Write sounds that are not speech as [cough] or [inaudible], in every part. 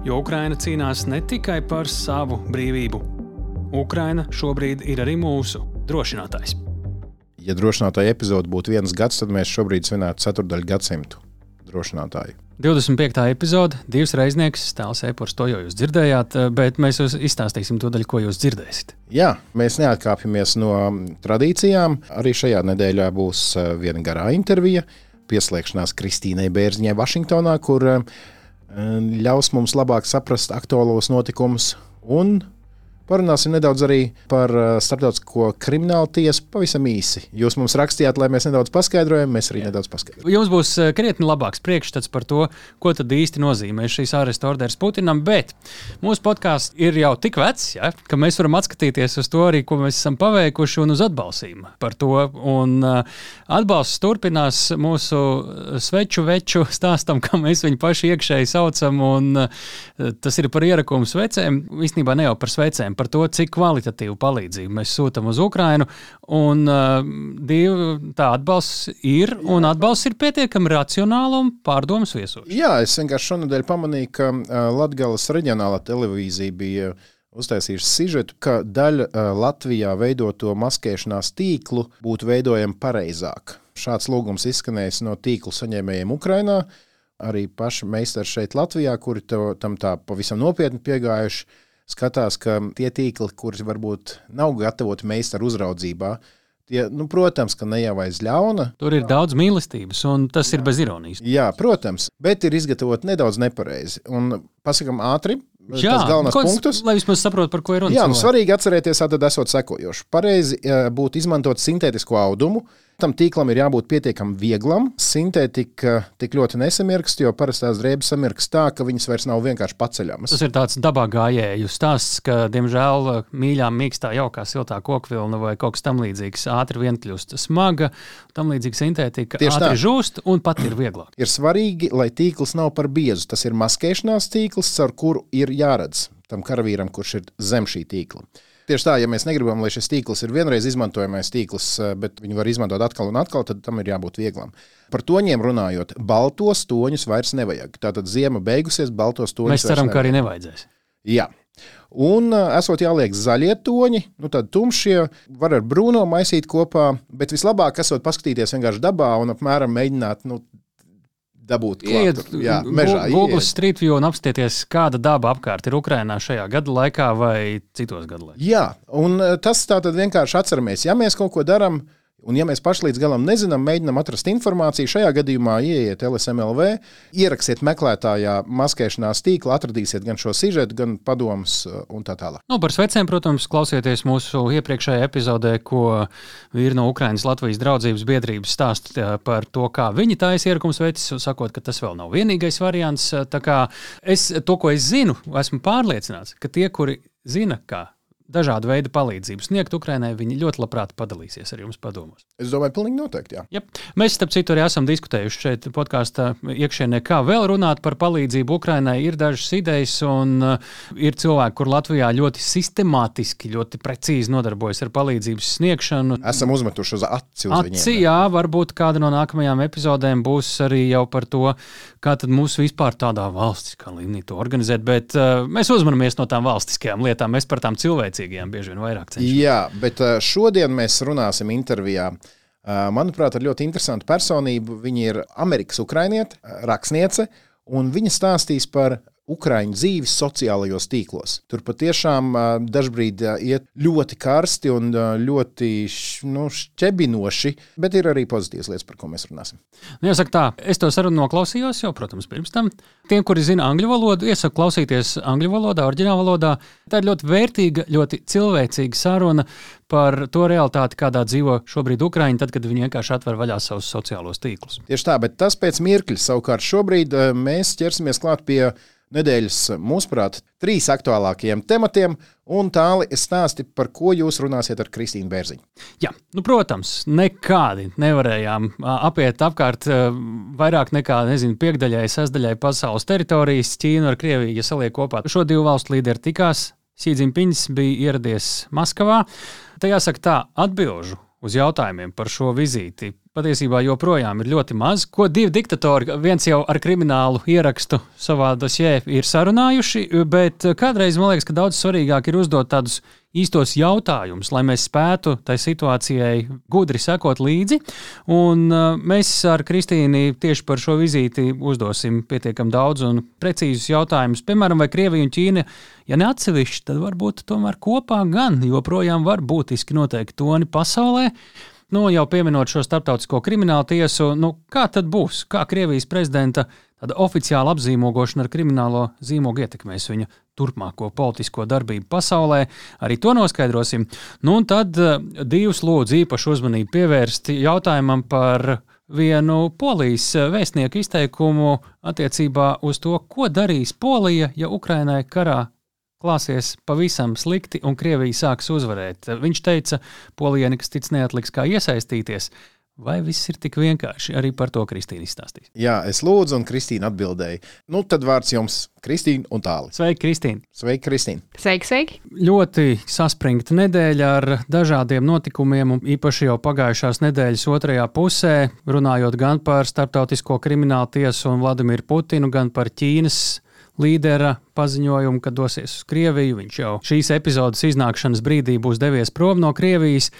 Jo Ukraina cīnās ne tikai par savu brīvību. Ukraina šobrīd ir arī mūsu drošinātājs. Ja drošinātāja epizode būtu viens gads, tad mēs šobrīd svinētu ceturdaļu gadsimtu drošinātāju. 25. epizode, divas reiznieks, stāsts e-pors, to jau jūs dzirdējāt, bet mēs jūs izstāstīsim to daļu, ko jūs dzirdēsiet. Jā, mēs neatkāpjamies no tradīcijām. Arī šajā nedēļā būs eh, viena garā intervija, pieslēgšanās Kristīnai Bērziņai Vašingtonā, kur uh, ļaus mums labāk saprast aktuālos notikumus un Parunāsim nedaudz arī par uh, starptautisko kriminālu tiesu pavisam īsi. Jūs mums rakstījāt, lai mēs nedaudz paskaidrojam, mēs arī Jā. nedaudz paskaidrojam. Jums būs uh, krietni labāks priekšstats par to, ko tad īsti nozīmē šīs āresta orders Putinam, bet mūsu podkāsts ir jau tik vecs, ja, ka mēs varam atskatīties uz to arī, ko mēs esam paveikuši un uz atbalstīm par to. Un, uh, atbalsts turpinās mūsu sveču veču [laughs] stāstam, kā mēs viņu paši iekšēji saucam, un tas ir par ierakumu svecēm. Īstenībā ne jau par svecēm par to, cik kvalitatīvu palīdzību mēs sūtām uz Ukrajinu. Un uh, divu, tā atbalsts ir, un atbalsts ir pietiekami racionāli un pārdomas viesošs. Jā, es vienkārši šonadēļ pamanīju, ka uh, Latvijas reģionālā televīzija bija uztaisījuši sižetu, ka daļa uh, Latvijā veidoto maskēšanās tīklu būtu veidojama pareizāk. Šāds lūgums izskanējis no tīklu saņēmējiem Ukrajinā. Arī paši meistari šeit, Latvijā, kuri to, tam tā pavisam nopietni piegājuši skatās, ka tie tīkli, kurus varbūt nav gatavoti meistaru uzraudzībā, Tie, nu, protams, ka ne jau aiz ļauna. Tur ir daudz mīlestības, un tas jā. ir bez ironijas. Jā, protams, bet ir izgatavot nedaudz nepareizi. Un pasakām ātri. Jā, tas galvenais kods, punktus. Lai vismaz saprotu, par ko ir runa. Jā, nu, svarīgi atcerēties, tad esot sekojoši. Pareizi būtu izmantot sintētisko audumu, Tam tīklam ir jābūt pietiekami vieglam. Sintētika tik ļoti nesamirkst, jo parastās drēbes samirkst tā, ka viņas vairs nav vienkārši paceļamas. Tas ir tāds dabā gājēju stāsts, ka, diemžēl, mīļā, mīkstā, jaukā, siltā kokvilna vai kaut kas tamlīdzīgs ātri vien kļūst smaga, tam līdzīga sintētika Tieši ātri tā. žūst un pat ir vieglāk. Ir svarīgi, lai tīkls nav par biezu. Tas ir maskēšanās tīkls, ar kuru ir jāredz tam karavīram, kurš ir zem šī tīkla. Tieši tā, ja mēs negribam, lai šis tīkls ir vienreiz izmantojamais tīkls, eh, bet viņu var izmantot atkal un atkal, tad tam ir jābūt vieglam. Par toņiem runājot, baltos toņus vairs nevajag. Tātad ziema beigusies, baltos toņus. Mēs ceram, ka arī nevajadzēs. Jā. Un, eh, esot jāliek zaļie toņi, nu tad tumšie var ar brūno maisīt kopā, bet vislabāk esot paskatīties vienkārši dabā un apmēram mēģināt nu, dabūt iet jā, mežā. Google Street View un apstieties, kāda daba apkārt ir Ukrainā šajā gada laikā vai citos gadu laikos. Jā, un eh, tas tā tad vienkārši atceramies, ja mēs kaut ko darām Un, ja mēs paši līdz galam nezinām, mēģinām atrast informāciju, šajā gadījumā ieiet LSMLV, ierakstiet meklētājā maskēšanās tīklu, atradīsiet gan šo sižetu, gan padomus uh, un tā tālāk. Nu, par svecēm, protams, klausieties mūsu iepriekšējā epizodē, ko vīri no Ukrainas Latvijas draudzības biedrības stāsta par to, kā viņi taisa ierakums veids, sakot, ka tas vēl nav vienīgais variants. Kā es to, ko es zinu, esmu pārliecināts, ka tie, kuri zina, kā dažādu veidu palīdzību sniegt Ukraiņai, viņi ļoti labprāt padalīsies ar jums padomos. Es domāju, pilnīgi noteikti. Jā. Ja. Mēs, starp citu, arī esam diskutējuši šeit podkāstā iekšienē, kā vēl runāt par palīdzību Ukraiņai. Ir dažas idejas, un uh, ir cilvēki, kur Latvijā ļoti sistemātiski, ļoti precīzi nodarbojas ar palīdzības sniegšanu. Esam uzmetuši uz aci. Uz aci viņiem, jā, varbūt kāda no nākamajām epizodēm būs arī jau par to, kā mūsu vispār tādā valstiskā līmenī to organizēt. Bet uh, mēs uzmanamies no tām valstiskajām lietām, mēs par tām cilvēcīgām spēcīgiem bieži vien vairāk cenšamies. Jā, bet šodien mēs runāsim intervijā. Manuprāt, ar ļoti interesantu personību. Viņa ir Amerikas ukrainiete, rakstniece, un viņa stāstīs par Ukrāņu dzīves sociālajos tīklos. Tur patiešām dažkārt iet ļoti karsti un ļoti nu, šķebinoši, bet ir arī pozitīvas lietas, par ko mēs runāsim. Nu, jāsaka tā, es to sarunu noklausījos jau, protams, pirms tam. Tiem, kuri zina angļu valodu, iesaku klausīties angļu valodā, oriģinālā valodā. Tā ir ļoti vērtīga, ļoti cilvēcīga saruna par to realitāti, kādā dzīvo šobrīd Ukraiņa, tad, kad viņi vienkārši atver vaļā savus sociālos tīklus. Tieši tā, bet tas pēc mirkļa savukārt šobrīd mēs ķersimies klāt pie nedēļas, mūsuprāt, trīs aktuālākajiem tematiem. Un tālāk es stāstu, par ko jūs runāsiet ar Kristīnu Bērziņu. Jā, nu, protams, nekādi nevarējām apiet apkārt vairāk nekā nezinu, piekdaļai, sestdaļai pasaules teritorijas. Ķīna ar Krieviju, ja saliek kopā, šo divu valstu līderi tikās. Sīdziņpiņš bija ieradies Maskavā. Tajā saka tā, atbilžu uz jautājumiem par šo vizīti patiesībā joprojām ir ļoti maz. Ko divi diktatori, viens jau ar kriminālu ierakstu savā dosjē, ir sarunājuši, bet kādreiz man liekas, ka daudz svarīgāk ir uzdot tādus īstos jautājumus, lai mēs spētu tai situācijai gudri sekot līdzi. Un uh, mēs ar Kristīnu tieši par šo vizīti uzdosim pietiekami daudz un precīzus jautājumus. Piemēram, vai Krievija un Ķīna, ja ne atsevišķi, tad varbūt tomēr kopā gan joprojām var būtiski noteikti toni pasaulē. Nu, jau pieminot šo starptautisko kriminālu tiesu, nu, kā tad būs? Kā Krievijas prezidenta oficiāla apzīmogošana ar kriminālo zīmogu ietekmēs viņa turpmāko politisko darbību pasaulē? Arī to noskaidrosim. Nu, un tad eh, divus lūdzu īpašu uzmanību pievērst jautājumam par vienu polijas vēstnieku izteikumu attiecībā uz to, ko darīs Polija, ja Ukrainai karā klāsies pavisam slikti un Krievija sāks uzvarēt. Viņš teica, Polijai nekas cits neatliks kā iesaistīties. Vai viss ir tik vienkārši? Arī par to Kristīna izstāstīs. Jā, es lūdzu, un Kristīna atbildēja. Nu, tad vārds jums, Kristīna un tālāk. Sveiki, Kristīna. Sveiki, Kristīna. Sveiki, sveiki. Ļoti saspringta nedēļa ar dažādiem notikumiem, un īpaši jau pagājušās nedēļas otrajā pusē, runājot gan par Startautisko kriminālu tiesu un Vladimiru Putinu, gan par Ķīnas līdera paziņojumu, ka dosies uz Krieviju. Viņš jau šīs epizodes iznākšanas brīdī būs devies prom no Krievijas.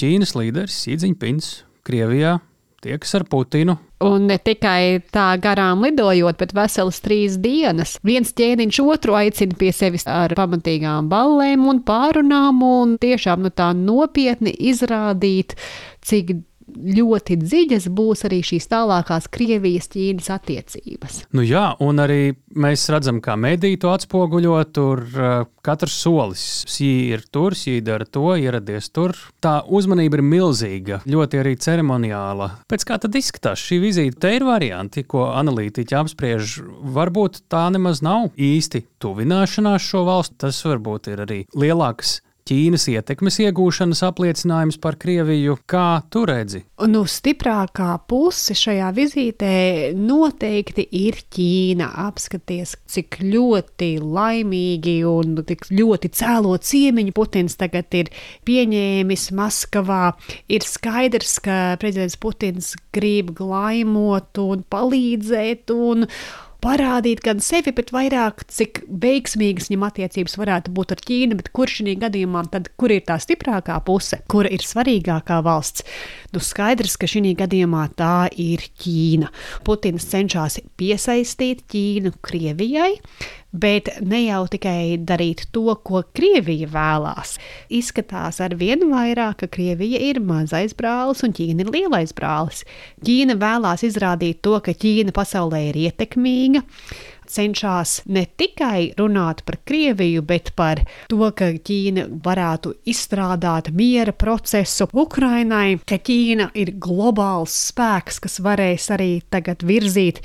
Ķīnas līderis Sīdziņpins Krievijā tiekas ar Putinu. Un ne tikai tā garām lidojot, bet veselas trīs dienas. Viens ķēniņš otru aicina pie sevis ar pamatīgām ballēm un pārunām, un tiešām nu, tā nopietni izrādīt, cik ļoti dziļas būs arī šīs tālākās Krievijas-Ķīnas attiecības. Nu jā, un arī mēs redzam, kā mediji to atspoguļo. Tur uh, katrs solis, šī ir tur, šī dara to, ieradies tur. Tā uzmanība ir milzīga, ļoti arī ceremoniāla. Pēc kā tad izskatās šī vizīte? Te ir varianti, ko analītiķi apspriež. Varbūt tā nemaz nav īsti tuvināšanās šo valstu. Tas varbūt ir arī lielāks Ķīnas ietekmes iegūšanas apliecinājums par Krieviju. Kā tu redzi? Nu, stiprākā puse šajā vizītē noteikti ir Ķīna. Apskaties, cik ļoti laimīgi un tik ļoti cēlo ciemiņu Putins tagad ir pieņēmis Maskavā. Ir skaidrs, ka prezidents Putins grib glaimot un palīdzēt un parādīt gan sevi, bet vairāk, cik veiksmīgas viņam attiecības varētu būt ar Ķīnu, bet kurš šī gadījumā tad, kur ir tā stiprākā puse, kura ir svarīgākā valsts? Nu, skaidrs, ka šī gadījumā tā ir Ķīna. Putins cenšas piesaistīt Ķīnu Krievijai, bet ne jau tikai darīt to, ko Krievija vēlās. Izskatās ar vien vairāk, ka Krievija ir mazais brālis un Ķīna ir lielais brālis. Ķīna vēlās izrādīt to, ka Ķīna pasaulē ir ietekmīga cenšas ne tikai runāt par Krieviju, bet par to, ka Ķīna varētu izstrādāt miera procesu Ukrainai, ka Ķīna ir globāls spēks, kas varēs arī tagad virzīt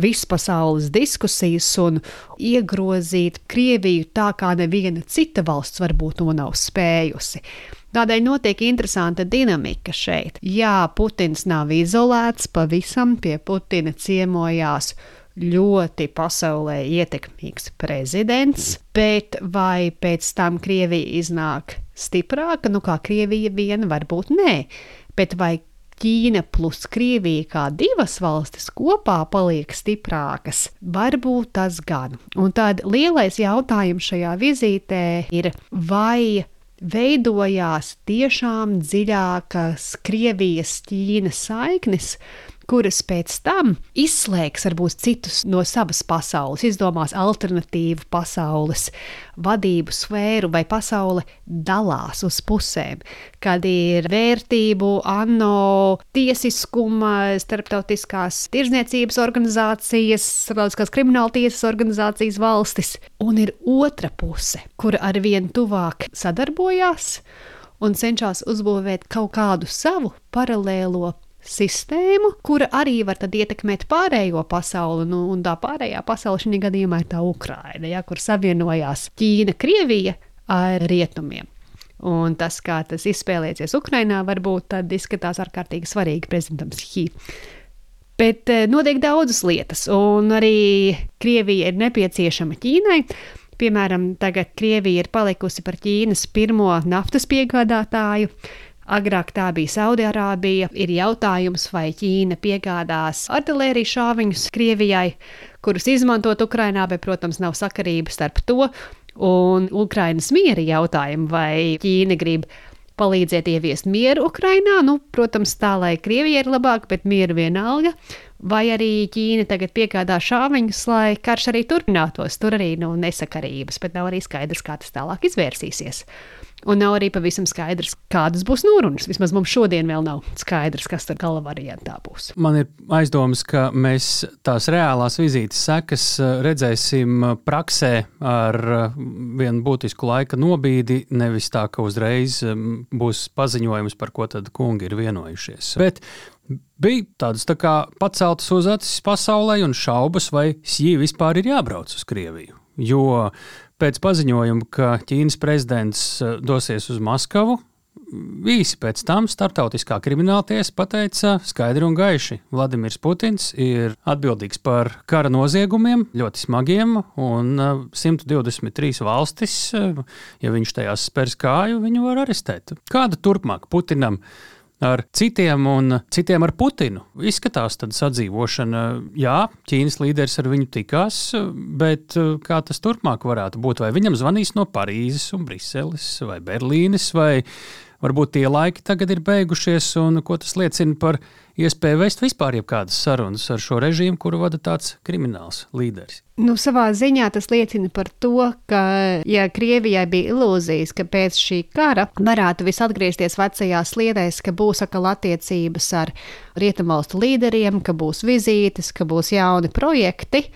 vispasaules diskusijas un iegrozīt Krieviju tā, kā neviena cita valsts varbūt to nav spējusi. Tādēļ notiek interesanta dinamika šeit. Jā, Putins nav izolēts, pavisam pie Putina ciemojās ļoti pasaulē ietekmīgs prezidents, bet vai pēc tam Krievija iznāk stiprāka? Nu, kā Krievija viena, varbūt nē, bet vai Ķīna plus Krievija kā divas valstis kopā paliek stiprākas, varbūt tas gan. Un tad lielais jautājums šajā vizītē ir, vai veidojās tiešām dziļākas Krievijas-Ķīnas saiknes, kuras pēc tam izslēgs varbūt citus no savas pasaules, izdomās alternatīvu pasaules vadību sfēru, vai pasaule dalās uz pusēm, kad ir vērtību, ANO, tiesiskuma, starptautiskās tirzniecības organizācijas, starptautiskās krimināla tiesas organizācijas valstis, un ir otra puse, kura arvien tuvāk sadarbojās un cenšas uzbūvēt kaut kādu savu paralēlo sistēmu, kura arī var ietekmēt pārējo pasauli. Nu, un tā pārējā pasaule šī gadījumā ir tā Ukraina, ja, kur savienojās Ķīna, Krievija ar rietumiem. Un tas, kā tas izspēlēsies Ukrajinā, varbūt tad izskatās ārkārtīgi svarīgi prezidentam Xi. Bet eh, notiek daudzas lietas, un arī Krievija ir nepieciešama Ķīnai. Piemēram, tagad Krievija ir palikusi par Ķīnas pirmo naftas piegādātāju. Agrāk tā bija Saudijārābija. Ir jautājums, vai Ķīna piegādās artērijas šāviņus Krievijai, kurus izmantot Ukrajinā, bet, protams, nav sakarības starp to un Ukrainas miera jautājumu, vai Ķīna grib palīdzēt ieviest mieru Ukrajinā. Nu, protams, tā lai Krievija ir labāka, bet mieru vienalga vai arī Ķīna tagad piegādā šāviņus, lai karš arī turpinātos. Tur arī nu, nesakarības, bet nav arī skaidrs, kā tas tālāk izvērsīsies. Un nav arī pavisam skaidrs, kādas būs norunas. Vismaz mums šodien vēl nav skaidrs, kas tur gala variantā būs. Man ir aizdomas, ka mēs tās reālās vizītes sekas eh, redzēsim eh, praksē ar eh, vienu būtisku laika nobīdi, nevis tā, ka uzreiz būs paziņojums, par ko tad kungi ir vienojušies. Bet Bija tādas tā kā paceltas uz acis pasaulē un šaubas, vai Sī vispār ir jābrauc uz Krieviju. Jo pēc paziņojuma, ka Ķīnas prezidents eh, dosies uz Maskavu, īsi pēc tam Startautiskā krimināla tiesa pateica skaidri un gaiši, Vladimirs Putins ir atbildīgs par kara noziegumiem, ļoti smagiem, un 123 eh, valstis, eh, ja viņš tajās spērs kāju, viņu var arestēt. Kāda turpmāk Putinam? Ar citiem un citiem ar Putinu. Izskatās tāda sadzīvošana. Jā, Ķīnas līderis ar viņu tikās, bet uh, kā tas turpmāk varētu būt? Vai viņam zvanīs no Parīzes, un Briseles vai Berlīnes, vai varbūt tie laiki tagad ir beigušies, un ko tas liecina par iespēju vest vispār jebkādas sarunas ar šo režīmu, kuru vada tāds krimināls līderis. Nu, savā ziņā tas liecina par to, ka, ja Krievijai bija ilūzijas, ka pēc šī kara varētu viss atgriezties vecajās sliedēs, ka būs atkal attiecības ar rietumvalstu līderiem, ka būs vizītes, ka būs jauni projekti,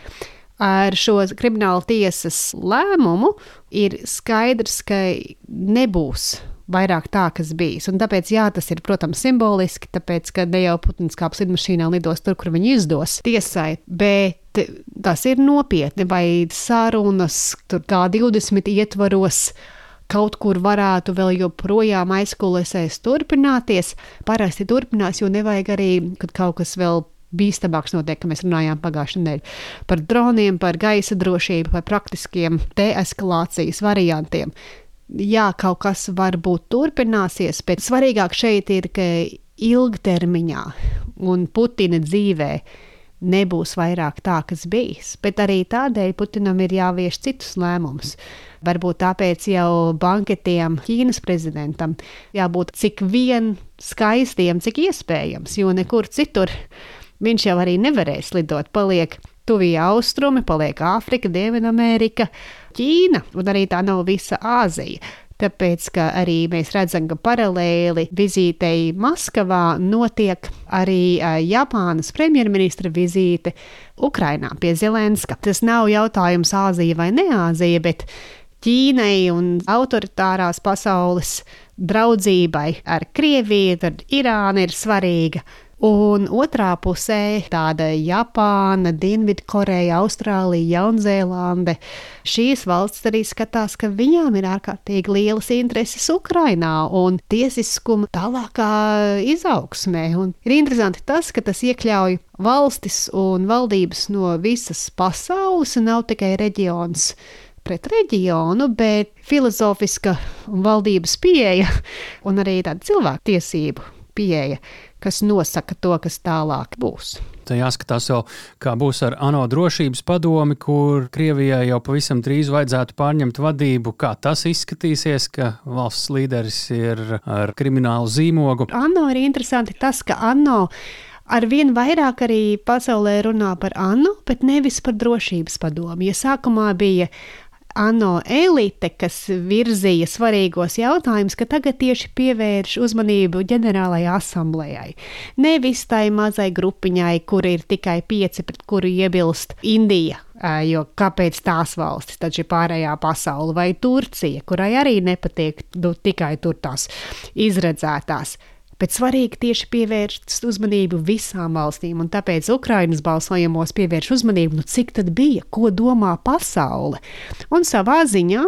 ar šo krimināla tiesas lēmumu ir skaidrs, ka nebūs vairāk tā, kas bijis. Un tāpēc, jā, tas ir, protams, simboliski, tāpēc, ka ne jau Putins kāps lidmašīnā lidos tur, kur viņi izdos tiesai, bet tas ir nopietni, vai sarunas tur kā 20 ietvaros kaut kur varētu vēl joprojām aizkulisēs turpināties. Parasti turpinās, jo nevajag arī, kad kaut kas vēl bīstamāks notiek, ka mēs runājām pagājušajā nedēļā par droniem, par gaisa drošību, par praktiskiem deeskalācijas variantiem jā, kaut kas varbūt turpināsies, bet svarīgāk šeit ir, ka ilgtermiņā un Putina dzīvē nebūs vairāk tā, kas bijis. Bet arī tādēļ Putinam ir jāvieš citus lēmumus. Varbūt tāpēc jau banketiem Ķīnas prezidentam jābūt cik vien skaistiem, cik iespējams, jo nekur citur viņš jau arī nevarēs lidot. Paliek Tuvija austrumi, paliek Āfrika, Dienvidamerika, Ķīna un arī tā nav visa Āzija. Tāpēc, ka arī mēs redzam, ka paralēli vizītei Maskavā notiek arī Japānas premjerministra vizīte Ukrainā pie Zelenska. Tas nav jautājums Āzija vai ne Āzija, bet Ķīnai un autoritārās pasaules draudzībai ar Krieviju, tad Irāna ir svarīga. Un otrā pusē tāda Japāna, Dienvidkoreja, Austrālija, Jaunzēlande. Šīs valsts arī skatās, ka viņām ir ārkārtīgi lielas intereses Ukrainā un tiesiskuma tālākā izaugsmē. Un ir interesanti tas, ka tas iekļauj valstis un valdības no visas pasaules un nav tikai reģions pret reģionu, bet filozofiska valdības pieeja un arī tāda cilvēku tiesību pieeja kas nosaka to, kas tālāk būs. Tā jāskatās vēl, kā būs ar ANO drošības padomi, kur Krievijai jau pavisam drīz vajadzētu pārņemt vadību. Kā tas izskatīsies, ka valsts līderis ir ar kriminālu zīmogu? ANO ir interesanti tas, ka ANO arvien vairāk arī pasaulē runā par ANO, bet nevis par drošības padomu. Ja sākumā bija ANO elite, kas virzīja svarīgos jautājumus, ka tagad tieši pievērš uzmanību ģenerālajai asamblējai. Nevis tai mazai grupiņai, kur ir tikai pieci, pret kuru iebilst Indija. Jo kāpēc tās valstis, taču ir pārējā pasaule, vai Turcija, kurai arī nepatīk nu, tikai tur tās izredzētās bet svarīgi tieši pievērst uzmanību visām valstīm, un tāpēc Ukrainas balsojumos pievērš uzmanību, nu cik tad bija, ko domā pasaule. Un savā ziņā,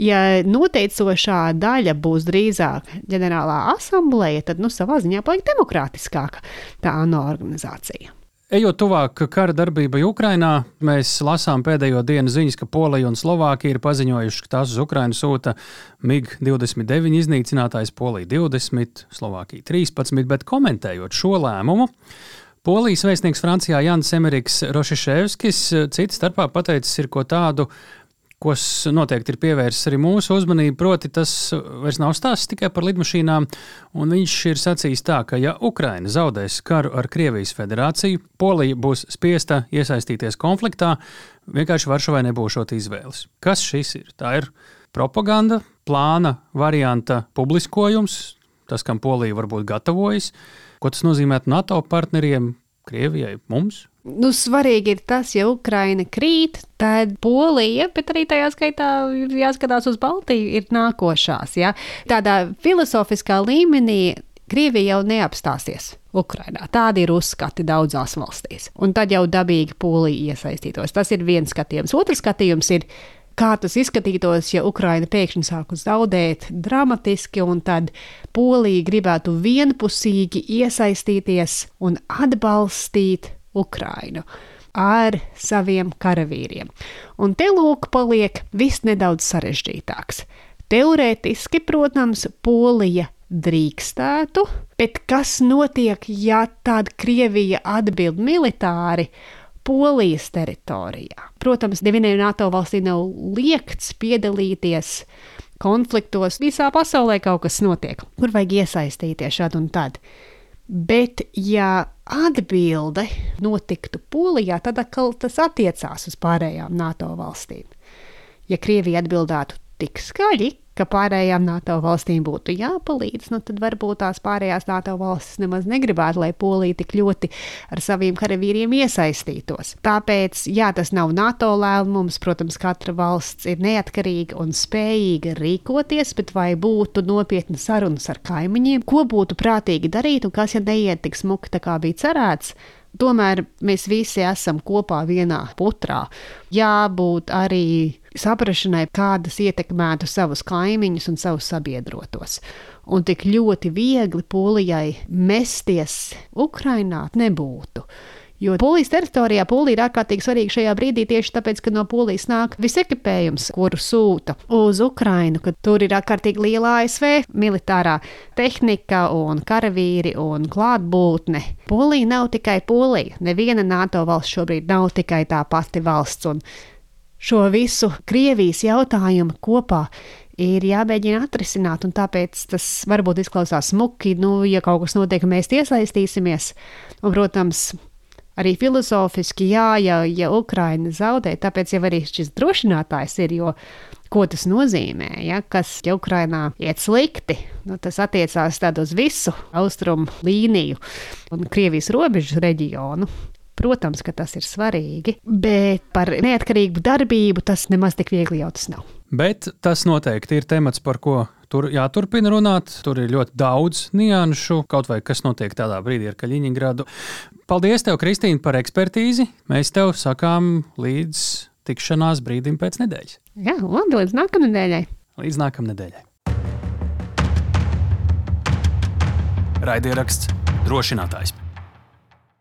ja noteicošā daļa būs drīzāk ģenerālā asambleja, tad nu savā ziņā paliek demokrātiskāka tā ANO organizācija. Ejot tuvāk kara darbībai Ukrajinā, mēs lasām pēdējo dienu ziņas, ka Polija un Slovākija ir paziņojuši, ka tās uz Ukrajinu sūta MiG-29 iznīcinātājs, Polija 20, Slovākija 13, bet komentējot šo lēmumu. Polijas vēstnieks Francijā Jans Emeriks Rošiševskis cits starpā pateicis ir ko tādu, kas noteikti ir pievērsis arī mūsu uzmanību, proti, tas vairs nav stāsts tikai par lidmašīnām. Viņš ir sacījis tā, ka, ja Ukraina zaudēs karu ar Krievijas federāciju, Polija būs spiesta iesaistīties konfliktā, vienkārši Varšavai nebūšot izvēles. Kas šis ir? Tā ir propaganda, plāna varianta publiskojums, tas, kam Polija varbūt gatavojas. Ko tas nozīmē NATO partneriem, Krievijai, mums? Nu, svarīgi ir tas, ja Ukraina krīt, tad Polija, bet arī tajā skaitā ir jāskatās uz Baltiju, ir nākošās. Ja? Tādā filozofiskā līmenī Krievija jau neapstāsies. Ukrainā. Tādi ir uzskati daudzās valstīs. Un tad jau dabīgi Polija iesaistītos. Tas ir viens skatījums. Otrs skatījums ir, kā tas izskatītos, ja Ukraina pēkšņi sāku zaudēt dramatiski, un tad Polija gribētu vienpusīgi iesaistīties un atbalstīt Ukrainu ar saviem karavīriem. Un te lūk, paliek viss nedaudz sarežģītāks. Teorētiski, protams, Polija drīkstētu, bet kas notiek, ja tāda Krievija atbild militāri? Polijas teritorijā. Protams, nevienai NATO valstī nav liekts piedalīties konfliktos. Visā pasaulē kaut kas notiek, kur vajag iesaistīties šādi un tad. Bet, ja atbilde notiktu Polijā, tad atkal tas attiecās uz pārējām NATO valstīm. Ja Krievija atbildētu tik skaļi, ka pārējām NATO valstīm būtu jāpalīdz, nu tad varbūt tās pārējās NATO valstis nemaz negribētu, lai Polija tik ļoti ar saviem karavīriem iesaistītos. Tāpēc, jā, tas nav NATO lēmums, protams, katra valsts ir neatkarīga un spējīga rīkoties, bet vai būtu nopietna sarunas ar kaimiņiem, ko būtu prātīgi darīt un kas, ja neiet tik smuki, tā kā bija cerēts, Tomēr mēs visi esam kopā vienā putrā. Jābūt arī saprašanai, kādas ietekmētu savus kaimiņus un savus sabiedrotos. Un tik ļoti viegli Polijai mesties Ukrainā nebūtu. Jo Polijas teritorijā Polija ir ārkārtīgi svarīga šajā brīdī tieši tāpēc, ka no Polijas nāk viss ekipējums, kuru sūta uz Ukrainu, ka tur ir ārkārtīgi liela ASV militārā tehnika un karavīri un klātbūtne. Polija nav tikai Polija. Neviena NATO valsts šobrīd nav tikai tā pati valsts. Un šo visu Krievijas jautājumu kopā ir jāmēģina atrisināt, un tāpēc tas varbūt izklausās smuki, nu, ja kaut kas notiek, mēs iesaistīsimies. Un, protams, arī filozofiski, jā, ja, ja Ukraina zaudē, tāpēc jau arī šis drošinātājs ir, jo ko tas nozīmē, ja, kas ja Ukrainā iet slikti, nu, tas attiecās uz visu austrumu līniju un Krievijas robežu reģionu. Protams, ka tas ir svarīgi, bet par neatkarīgu darbību tas nemaz tik viegli jau tas nav. Bet tas noteikti ir temats, par ko tur jāturpina runāt. Tur ir ļoti daudz nianšu, kaut vai kas notiek tādā brīdī ar Kaļiņģeradu. Paldies, tev, Kristīne, par ekspertīzi. Mēs tev sakām līdz tikšanās brīdim pēc nedēļas. Jā, labi, līdz nākamnedēļai. Līdz nākamnedēļai. Raidieraksts drošinātājs.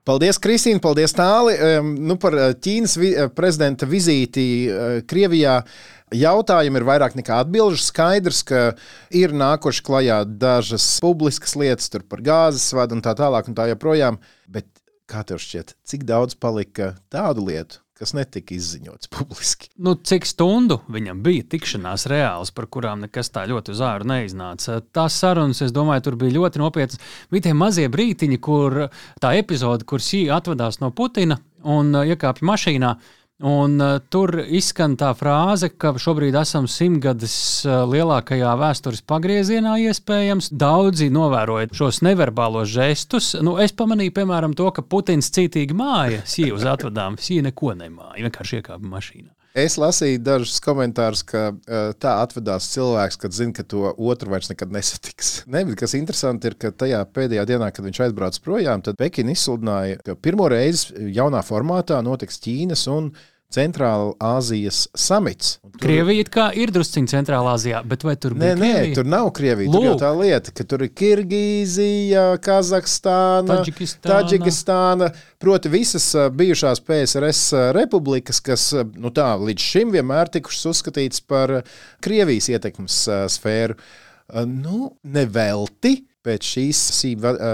Paldies, Kristīne, paldies, Tāli. Nu, par eh, Ķīnas vi eh, prezidenta vizīti uh, Krievijā. Jautājumi ir vairāk nekā atbildži. Skaidrs, ka ir nākuši klajā dažas publiskas lietas par gāzes vadu un tā tālāk, un tā joprojām. Bet kā tev šķiet, cik daudz palika tādu lietu, kas netika izziņots [laughs] publiski. Nu, cik stundu viņam bija tikšanās reāls, par kurām nekas tā ļoti uz āru neiznāca. Tās sarunas, es domāju, tur bija ļoti nopietnas. Bija tie mazie brītiņi, kur tā epizode, kur Sī atvadās no Putina un uh, iekāpja mašīnā. Un, uh, tur izskan tā frāze, ka šobrīd esam simtgades uh, lielākajā vēstures pagriezienā, iespējams. Daudzi novēroja šos neverbālos žestus. Nu, es pamanīju, piemēram, to, ka Putins cītīgi māja sīvu uz atvadām, sīva neko nemāja, vienkārši iekāpa mašīnā. Es lasīju dažus komentārus, ka uh, tā atvedās cilvēks, kad zina, ka to otru vairs nekad nesatiks. [laughs] Ne, bet kas interesanti ir, ka tajā pēdējā dienā, kad viņš aizbrauca projām, tad Pekina izsludināja, ka pirmo reizi jaunā formātā notiks Ķīnas un Centrāla Āzijas samits. Tur- Krievija kā ir drusciņā Centrālā Azijā, bet vai tur Nē, bija nē, Krievija? tur nav Krievija. Tur jau Lūk. tā lieta, ka tur ir Kirgīzija, Kazahstāna, Taģikistāna. Taģikistāna. Proti, visas bijušās PSRS republikas, kas nu tā, līdz šim vienmēr tikušas uzskatītas par Krievijas ietekmes sfēru. Nu, nevelti. Pēc šīs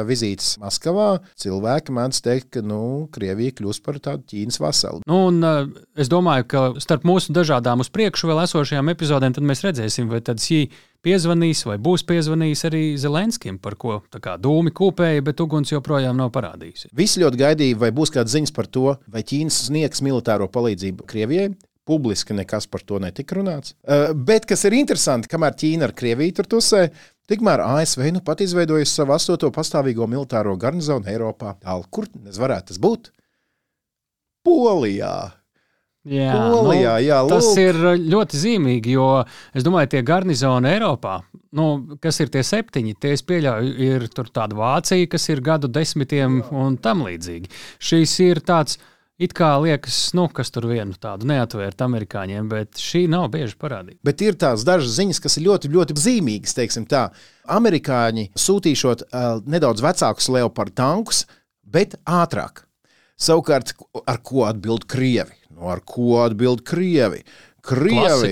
vizītes Maskavā cilvēki mēdz teikt, ka nu, Krievija kļūs par tādu Ķīnas vasalu. Nu, un, es domāju, ka starp mūsu dažādām uz priekšu vēl esošajām epizodēm mēs redzēsim, vai tad Sī piezvanīs vai būs piezvanījis arī Zelenskim, par ko tā kā dūmi kūpēja, bet uguns joprojām nav parādījusies. Visi ļoti gaidīja, vai būs kādas ziņas par to, vai Ķīna sniegs militāro palīdzību Krievijai. Publiski nekas par to netika runāts. Uh, bet, kas ir interesanti, kamēr Ķīna ar Krieviju tur tusē, tikmēr ASV nu pat izveidojusi savu astoto pastāvīgo militāro garnizonu Eiropā. Tālu, kur tas varētu tas būt? Polijā. Jā, Polijā, jā, tas lūk. ir ļoti zīmīgi, jo es domāju, tie garnizoni Eiropā, nu, kas ir tie septiņi, tie es pieļauju, ir tur tāda Vācija, kas ir gadu desmitiem un tam līdzīgi. Šīs ir tāds. It kā liekas, nu, kas tur vienu tādu neatvērt amerikāņiem, bet šī nav bieži parādīta. Bet ir tās dažas ziņas, kas ir ļoti, ļoti zīmīgas. teiksim Tā. Amerikāņi sūtīšot uh, nedaudz vecākus leopardu tankus, bet ātrāk. Savukārt, ar ko atbild Krievi? Nu, ar ko atbild Krievi? Krievi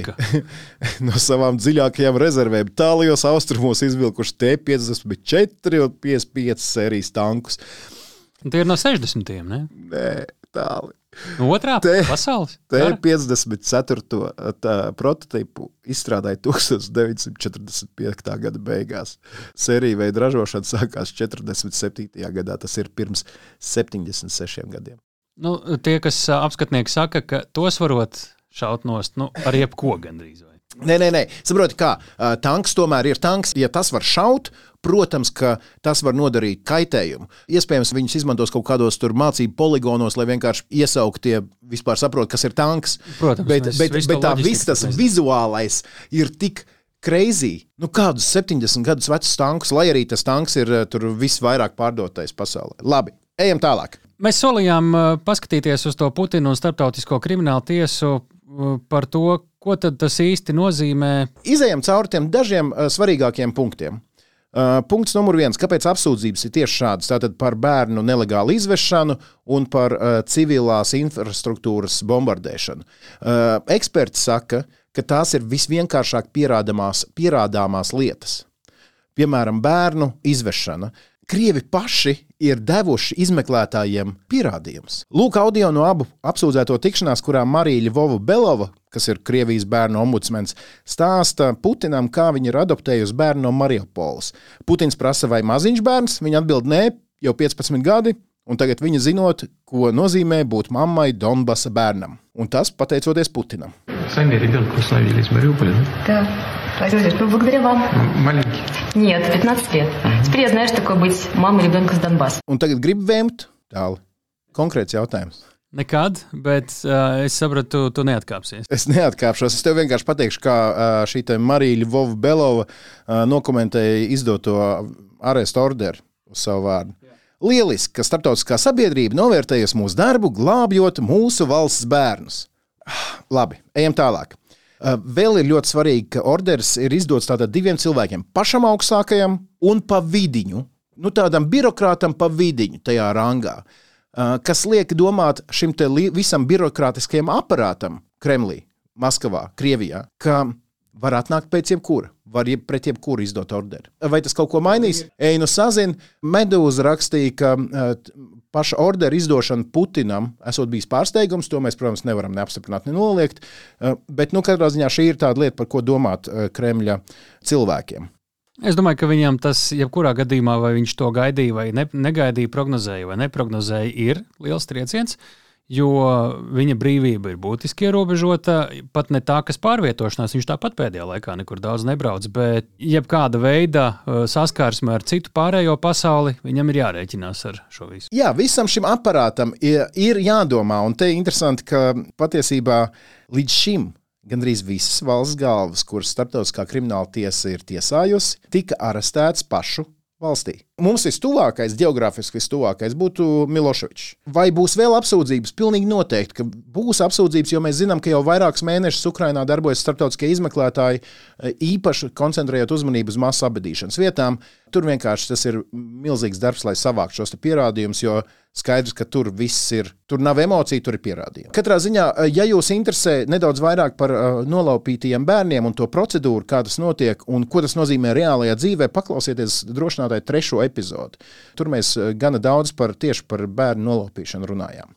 [laughs] no savām dziļākajām rezervēm tālajos austrumos izvilkuši T-54 un 55 sērijas tankus. Tie ir no 60. Ne? Nē, tāli. No otrā Te- pasaules. kara? T-54 tā prototypu izstrādāja 1945. gada beigās. Sērija veida ražošana sākās 47. gadā, tas ir pirms 76 gadiem. Nu, tie, kas ā, apskatnieki saka, ka tos varot šaut nost nu, ar jebko gandrīz. Vai. Nē, nē, nē. saprotiet, kā ā, tanks tomēr ir tanks. Ja tas var šaut, protams, ka tas var nodarīt kaitējumu. Iespējams, viņus izmantos kaut kādos mācību poligonos, lai vienkārši iesauktie vispār saprotu, kas ir tanks. Protams, bet, mēs bet, bet to tā viss tas vizuālais ir tik. Crazy. Nu, kādus 70 gadus vecus tankus, lai arī tas tanks ir ā, tur visvairāk pārdotais pasaulē. Labi, ejam tālāk. Mēs solījām ā, paskatīties uz to Putinu un Startautisko kriminālu tiesu ā, par to, ko tas īsti nozīmē. Izejam cauri tiem dažiem svarīgākiem punktiem. Uh, punkts numur viens. Kāpēc apsūdzības ir tieši šādas? Tātad par bērnu nelegālu izvešanu un par uh, civilās infrastruktūras bombardēšanu. Uh, eksperti saka, ka tās ir visvienkāršāk pierādāmās, pierādāmās lietas. Piemēram, bērnu izvešana. Krievi paši ir devuši izmeklētājiem pierādījumus. Lūk, audio no abu apsūdzēto tikšanās, kurā Marija Vova Belova, kas ir Krievijas bērnu ombudsmens, stāsta Putinam, kā viņa ir adoptējusi bērnu no Mariupoles. Putins prasa, vai maziņš bērns, viņa atbild, nē, jau 15 gadi, un tagad viņa zinot, ko nozīmē būt mammai Donbasa bērnam. Un tas pateicoties Putinam. Сами ребенка установили из Мариуполя, да? Да. Владимир Владимирович, ну, благодаря вам. М- Маленький. Нет, 15 лет. Теперь я знаю, что такое быть мамой ребенка с Донбасса. Un tagad grib vēmt tālu. Konkrēts jautājums. Nekad, bet uh, es sapratu, tu, tu neatkāpsies. Es neatkāpšos. Es tev vienkārši pateikšu, kā ā, šī te Marija Ļuvova Belova ā, nokomentēja izdoto arestu orderu uz savu vārdu. Lieliski, ka starptautiskā sabiedrība novērtējusi mūsu darbu, glābjot mūsu valsts bērnus. Ah, Labi, ejam tālāk. Ā, Vēl ir ļoti svarīgi, ka orders ir izdots tātad diviem cilvēkiem, pašam augstākajam un pa vidiņu. Nu, tādam birokrātam pa vidiņu tajā rangā, Ā, kas liek domāt šim visam birokrātiskajam aparātam Kremlī, Maskavā, Krievijā, ka var atnākt pēc jebkura, var jeb, pret jebkuru izdot orderi. Vai tas kaut ko mainīs? Ej, nu sazin, Medūza rakstīja, ka uh, paša ordera izdošana Putinam esot bijis pārsteigums, to mēs, protams, nevaram neapstiprināt, ne noliegt, uh, bet, nu, katrā ziņā šī ir tāda lieta, par ko domāt uh, Kremļa cilvēkiem. Es domāju, ka viņam tas, jebkurā gadījumā, vai viņš to gaidīja vai ne, negaidīja, prognozēja vai neprognozēja, ir liels trieciens. Jo viņa brīvība ir būtiski ierobežota. Pat ne tā, kas pārvietošanās, viņš tāpat pēdējā laikā nekur daudz nebrauc, bet jebkāda veida uh, saskarsme ar citu pārējo pasauli, viņam ir jārēķinās ar šo visu. Jā, visam šim aparātam ir, jādomā, un te ir interesanti, ka patiesībā līdz šim Gandrīz visas valsts galvas, kuras starptautiskā krimināla tiesa ir tiesājusi, tika arestētas pašu valstī. Mums vistuvākais, geogrāfiski vistuvākais būtu Miloševičs. Vai būs vēl apsūdzības? Pilnīgi noteikti, ka būs apsūdzības, jo mēs zinām, ka jau vairākus mēnešus Ukrainā darbojas starptautiskie izmeklētāji, e, īpaši koncentrējot uzmanību uz masu abadīšanas vietām. Tur vienkārši tas ir milzīgs darbs, lai savāktu šos pierādījumus, jo skaidrs, ka tur viss ir. Tur nav emociju, tur ir pierādījumi. Katrā ziņā, e, ja jūs interesē nedaudz vairāk par uh, nolaupītajiem bērniem un to procedūru, kā tas notiek un ko tas nozīmē reālajā dzīvē, paklausieties drošinātāji trešo epizodi. Tur mēs eh, gana daudz par tieši par bērnu nolaupīšanu runājām.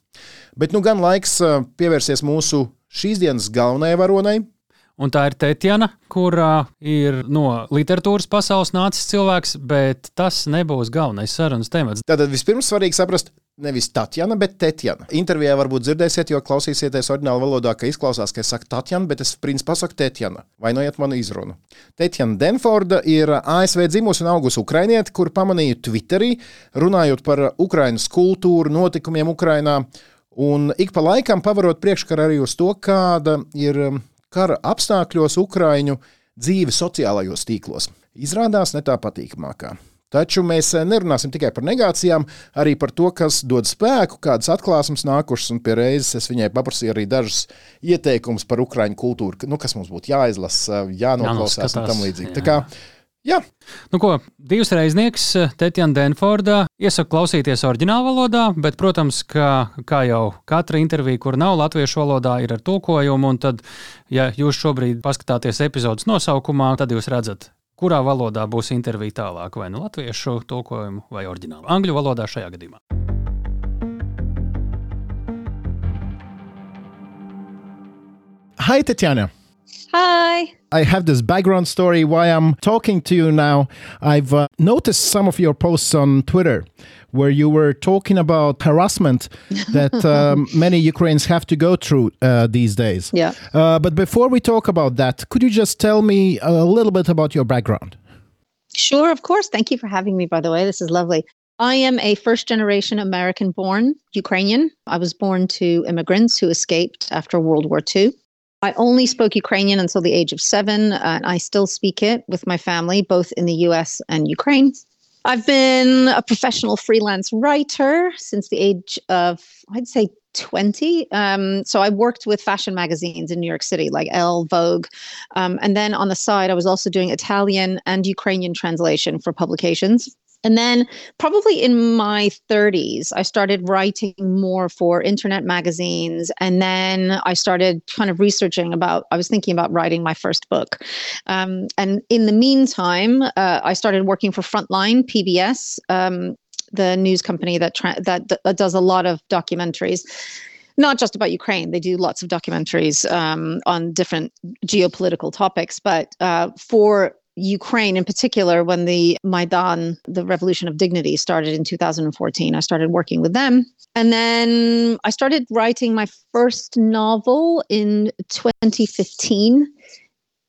Bet nu gan laiks eh, pievērsties mūsu šīs dienas galvenajai varonai. Un tā ir Tetjana, kurā ir no literatūras pasaules nācis cilvēks, bet tas nebūs galvenais sarunas temats. Tātad vispirms svarīgi saprast, nevis Tatjana, bet Tetjana. Intervijā varbūt dzirdēsiet, jo klausīsieties oriģinālā valodā, ka izklausās, ka es saku Tatjana, bet es principā saku Tetjana. Vainojiet manu izrunu. Tetjana Denforda ir ASV dzimusi un augusi ukrainiete, kur pamanīju Twitterī, runājot par Ukrainas kultūru, notikumiem Ukrainā. Un ik pa laikam pavarot priekškaru arī uz to, kāda ir um, kara apstākļos Ukraiņu dzīve sociālajos tīklos. Izrādās ne tā patīkamākā. Taču mēs eh, nerunāsim tikai par negācijām, arī par to, kas dod spēku, kādas atklāsmes nākušas, un pie reizes es viņai paprasīju arī dažus ieteikumus par ukraiņu kultūru, nu, kas mums būtu jāizlasa, jānoklausās un tam līdzīgi. Kā, jā. Nu, ko, divas reiznieks eh, Tetjana Denforda iesaka klausīties oriģinālā valodā, bet, protams, ka, kā jau katra intervija, kur nav latviešu valodā, ir ar tulkojumu, un tad, ja jūs šobrīd paskatāties epizodes nosaukumā, tad jūs redzat kurā valodā būs intervija tālāk, vai nu latviešu tulkojumu, vai oriģinālu angļu valodā šajā gadījumā. Hi, Tatjana. Hi. I have this background story why I'm talking to you now. I've uh, noticed some of your posts on Twitter where you were talking about harassment [laughs] that um, many Ukrainians have to go through uh, these days. Yeah. Uh, but before we talk about that, could you just tell me a little bit about your background? Sure, of course. Thank you for having me, by the way. This is lovely. I am a first generation American born Ukrainian. I was born to immigrants who escaped after World War II. I only spoke Ukrainian until the age of seven, and I still speak it with my family, both in the US and Ukraine. I've been a professional freelance writer since the age of, I'd say, 20. Um, so I worked with fashion magazines in New York City, like Elle, Vogue. Um, and then on the side, I was also doing Italian and Ukrainian translation for publications. And then, probably in my 30s, I started writing more for internet magazines. And then I started kind of researching about, I was thinking about writing my first book. Um, and in the meantime, uh, I started working for Frontline PBS, um, the news company that, tra- that, that does a lot of documentaries not just about Ukraine. They do lots of documentaries um, on different geopolitical topics, but uh, for Ukraine in particular, when the Maidan, the Revolution of Dignity, started in 2014, I started working with them. And then I started writing my first novel in 2015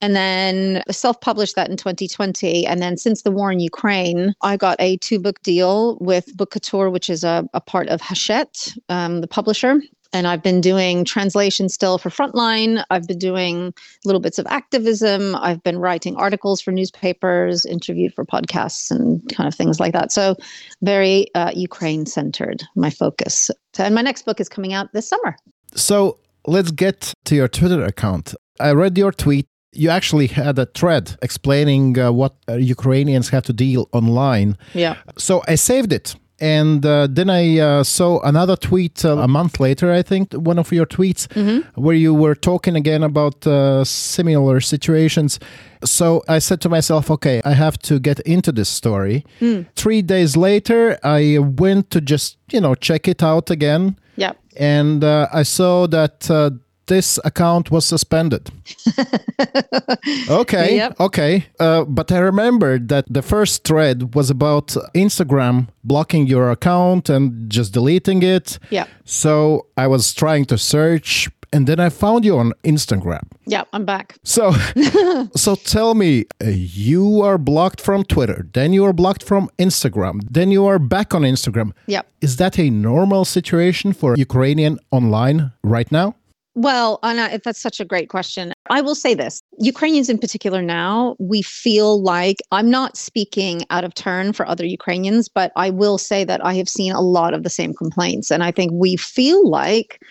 and then self-published that in 2020 and then since the war in ukraine i got a two-book deal with Bookouture which is a, a part of hachette um, the publisher and I've been doing translation still for Frontline. I've been doing little bits of activism. I've been writing articles for newspapers, interviewed for podcasts, and kind of things like that. So, very uh, Ukraine centered, my focus. And my next book is coming out this summer. So, let's get to your Twitter account. I read your tweet. You actually had a thread explaining uh, what uh, Ukrainians have to deal online. Yeah. So I saved it and uh, then I uh, saw another tweet uh, a month later, I think, one of your tweets, mm-hmm. where you were talking again about uh, similar situations. So I said to myself, okay, I have to get into this story. Mm. Three days later, I went to just, you know, check it out again. Yeah. And uh, I saw that uh, this account was suspended. [laughs] okay, Yep. okay. Uh, but I remembered that the first thread was about Instagram blocking your account and just deleting it. Yeah. So I was trying to search, and then I found you on Instagram. Yeah, I'm back. So, [laughs] so tell me, uh, you are blocked from Twitter, then you are blocked from Instagram, then you are back on Instagram. Yep. Is that a normal situation for Ukrainian online right now? Well, Anna, that's such a great question. I will say this Ukrainians in particular now, we feel like I'm not speaking out of turn for other Ukrainians, but I will say that I have seen a lot of the same complaints. And I think we feel like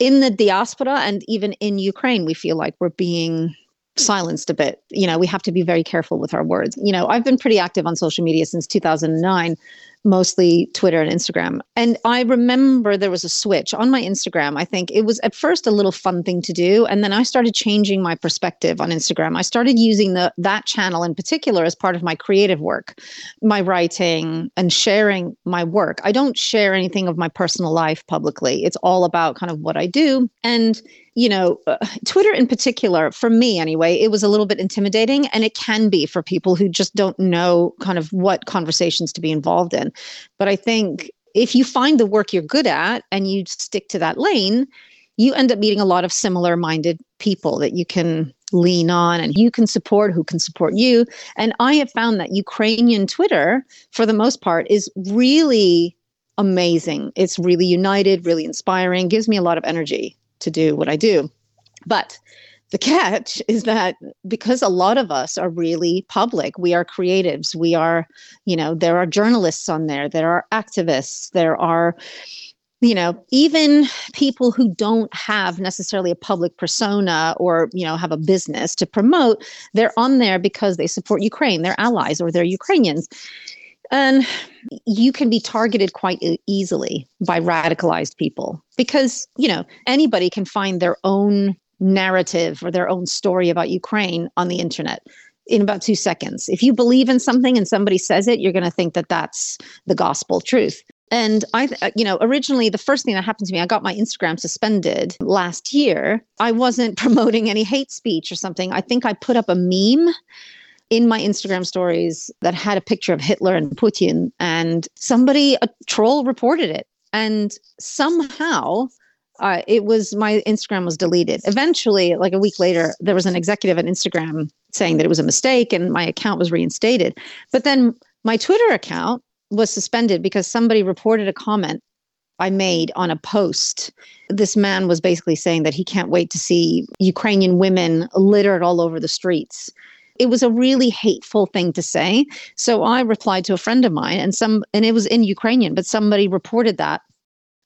in the diaspora and even in Ukraine, we feel like we're being silenced a bit. You know, we have to be very careful with our words. You know, I've been pretty active on social media since 2009 mostly Twitter and Instagram. And I remember there was a switch on my Instagram. I think it was at first a little fun thing to do, and then I started changing my perspective on Instagram. I started using the that channel in particular as part of my creative work, my writing and sharing my work. I don't share anything of my personal life publicly. It's all about kind of what I do and you know, uh, Twitter in particular, for me anyway, it was a little bit intimidating, and it can be for people who just don't know kind of what conversations to be involved in. But I think if you find the work you're good at and you stick to that lane, you end up meeting a lot of similar minded people that you can lean on and you can support who can support you. And I have found that Ukrainian Twitter, for the most part, is really amazing. It's really united, really inspiring, gives me a lot of energy to do what I do. But the catch is that because a lot of us are really public, we are creatives, we are, you know, there are journalists on there, there are activists, there are, you know, even people who don't have necessarily a public persona or, you know, have a business to promote, they're on there because they support Ukraine, they're allies or they're Ukrainians. And you can be targeted quite easily by radicalized people because, you know, anybody can find their own narrative or their own story about Ukraine on the internet in about two seconds. If you believe in something and somebody says it, you're going to think that that's the gospel truth. And I, you know, originally the first thing that happened to me, I got my Instagram suspended last year. I wasn't [laughs] promoting any hate speech or something. I think I put up a meme in my Instagram stories that had a picture of Hitler and Putin, and somebody, a troll, reported it. And somehow uh, it was my Instagram was deleted. Eventually, like a week later, there was an executive at Instagram saying that it was a mistake and my account was reinstated. But then my Twitter account was suspended because somebody reported a comment I made on a post. This man was basically saying that he can't wait to see Ukrainian women littered all over the streets. It was a really hateful thing to say. So I replied to a friend of mine and some and it was in Ukrainian, but somebody reported that.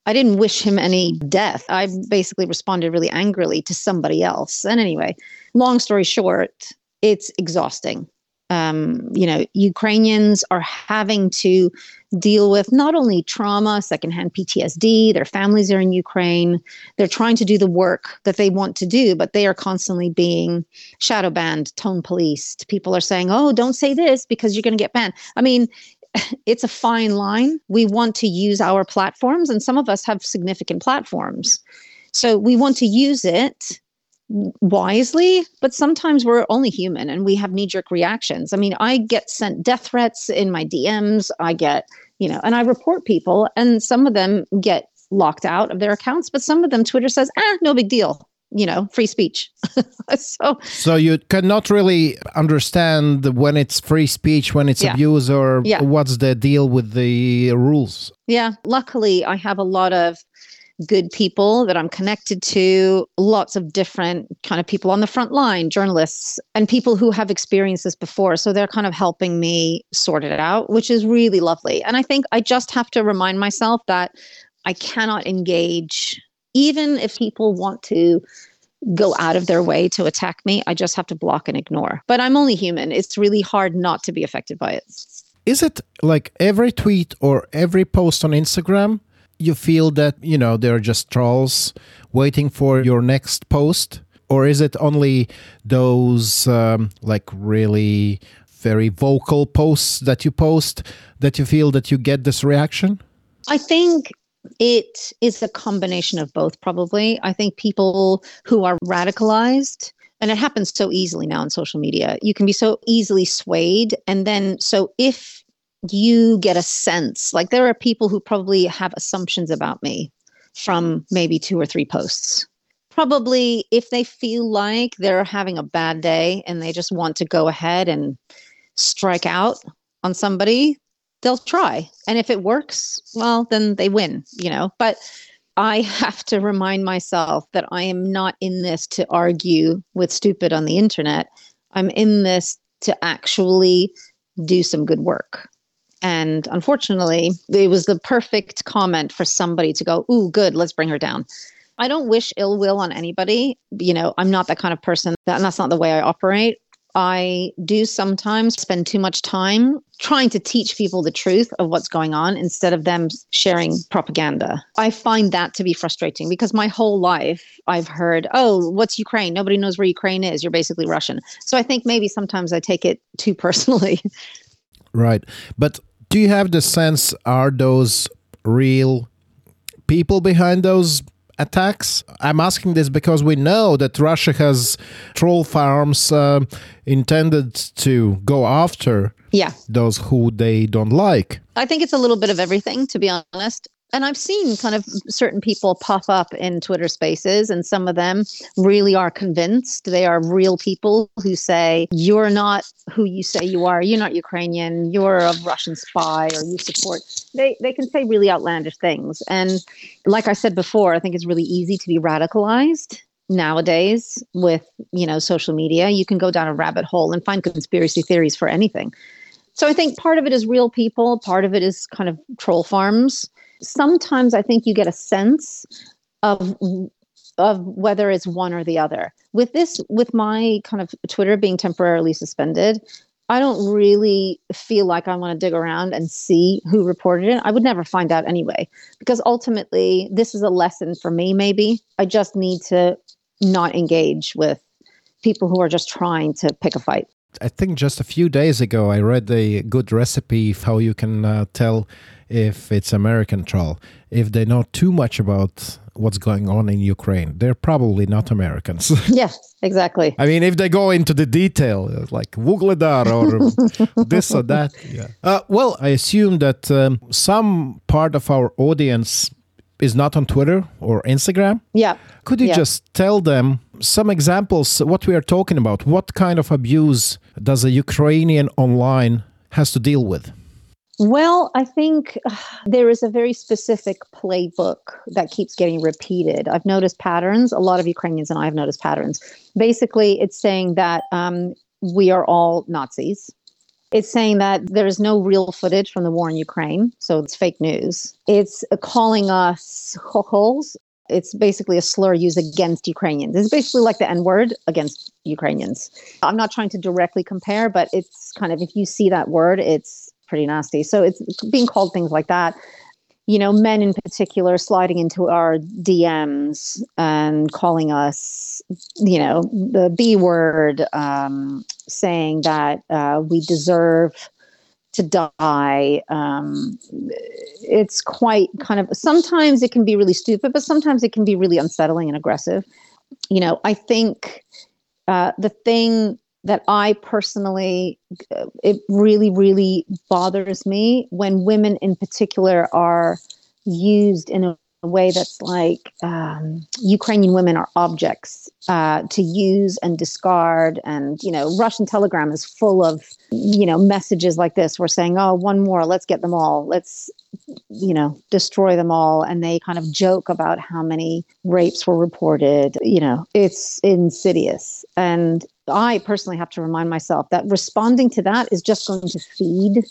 I didn't wish him any death. I basically responded really angrily to somebody else. And anyway, long story short, it's exhausting. Um, you know, Ukrainians are having to deal with not only trauma, secondhand PTSD, their families are in Ukraine. They're trying to do the work that they want to do, but they are constantly being shadow banned, tone policed. People are saying, oh, don't say this because you're going to get banned. I mean, it's a fine line. We want to use our platforms, and some of us have significant platforms. So we want to use it wisely, but sometimes we're only human and we have knee jerk reactions. I mean, I get sent death threats in my DMs. I get, you know, and I report people, and some of them get locked out of their accounts, but some of them Twitter says, ah, no big deal. You know, free speech. [laughs] so, So you cannot really understand when it's free speech, when it's Yeah. abuse, or Yeah. what's the deal with the rules. yeah, luckily, I have a lot of good people that I'm connected to, lots of different kind of people on the front line, journalists, and people who have experienced this before. So they're kind of helping me sort it out, which is really lovely. And I think I just have to remind myself that I cannot engage, even if people want to go out of their way to attack me. I just have to block and ignore. But I'm only human. It's really hard not to be affected by it. Is it like every tweet or every post on Instagram? You feel that, you know, they're just trolls waiting for your next post? Or is it only those um, like really very vocal posts that you post that you feel that you get this reaction? I think It is a combination of both, probably. I think people who are radicalized, and it happens so easily now on social media, you can be so easily swayed. And then, so if you get a sense, like there are people who probably have assumptions about me from maybe two or three posts. Probably if they feel like they're having a bad day and they just want to go ahead and strike out on somebody, they'll try. And if it works, well, then they win, you know. But I [laughs] have to remind myself that I am not in this to argue with stupid on the internet. I'm in this to actually do some good work. And unfortunately, it was the perfect comment for somebody to go, Ooh, good, let's bring her down. I don't wish ill will on anybody. You know, I'm not that kind of person. That, and that's not the way I operate. I do sometimes spend too much time trying to teach people the truth of what's going on instead of them sharing propaganda. I find that to be frustrating because my whole life I've heard, oh, what's Ukraine? Nobody knows where Ukraine is. You're basically Russian. So I think maybe sometimes I take it too [laughs] personally. Right. But do you have the sense are those real people behind those attacks? I'm asking this because we know that Russia has troll farms uh, intended to go after yeah. those who they don't like. I think it's a little bit of everything, to be honest and I've seen kind of certain people pop up in Twitter spaces, and some of them really are convinced. They are real people who say, You're not who you say you are. You're not Ukrainian. You're a Russian spy, or you support. They, they can say really outlandish things. And like I said before, I think it's really easy to be radicalized nowadays with you know social media you can go down a rabbit hole and find conspiracy theories for anything so i think part of it is real people part of it is kind of troll farms sometimes I think you get a sense of of whether it's one or the other. With this, with my kind of Twitter being temporarily suspended, I don't really feel like I want to dig around and see who reported it. I would never find out anyway, because ultimately, this is a lesson for me. Maybe I just need to not engage with people who are just trying to pick a fight. I think just a few days ago, I read a good recipe of how you can uh, tell if it's American troll. If they know too much about what's going on in Ukraine, they're probably not Americans. [laughs] yeah, exactly. I mean, if they go into the detail, uh, like Wugledar or [laughs] this or that. Yeah. Uh, well, I assume that um, some part of our audience is not on Twitter or Instagram. Yeah. Could you yeah. just tell them some examples what we are talking about? What kind of abuse does a Ukrainian online has to deal with? Well, I think uh, there is a very specific playbook that keeps getting repeated. I've noticed patterns. A lot of Ukrainians and I have noticed patterns. Basically, it's saying that um, we are all Nazis. It's saying that there is no real footage from the war in Ukraine, so it's fake news. It's calling us holes. It's basically a slur used against Ukrainians. It's basically like the N word against Ukrainians. I'm not trying to directly compare, but it's kind of if you see that word, it's pretty nasty. So it's being called things like that. You know, men in particular sliding into our DMs and calling us, you know, the B word, um, saying that uh, we deserve to die. Um, it's quite kind of sometimes it can be really stupid, but sometimes it can be really unsettling and aggressive. You know, I think uh, the thing that I personally, uh, it really, really bothers me when women in particular are used in a way that's like um, Ukrainian women are objects uh, to use and discard. And, you know, Russian Telegram is full of, you know, messages like this. We're saying, oh, one more, let's get them all. Let's, you know, destroy them all. And they kind of joke about how many rapes were reported. You know, it's insidious. And I personally have to remind myself that responding to that is just going to feed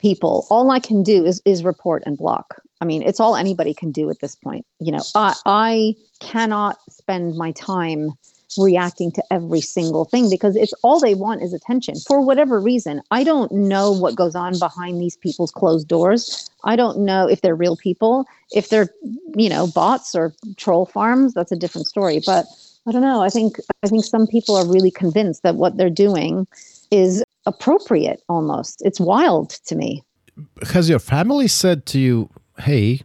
people. All I can do is is report and block. I mean, it's all anybody can do at this point. You know, I I cannot spend my time reacting to every single thing because it's all they want is attention for whatever reason. I don't know what goes on behind these people's closed doors. I don't know if they're real people, if they're, you know, bots or troll farms, that's a different story, but I don't know. I think I think some people are really convinced that what they're doing is appropriate almost. It's wild to me. Has your family said to you, "Hey,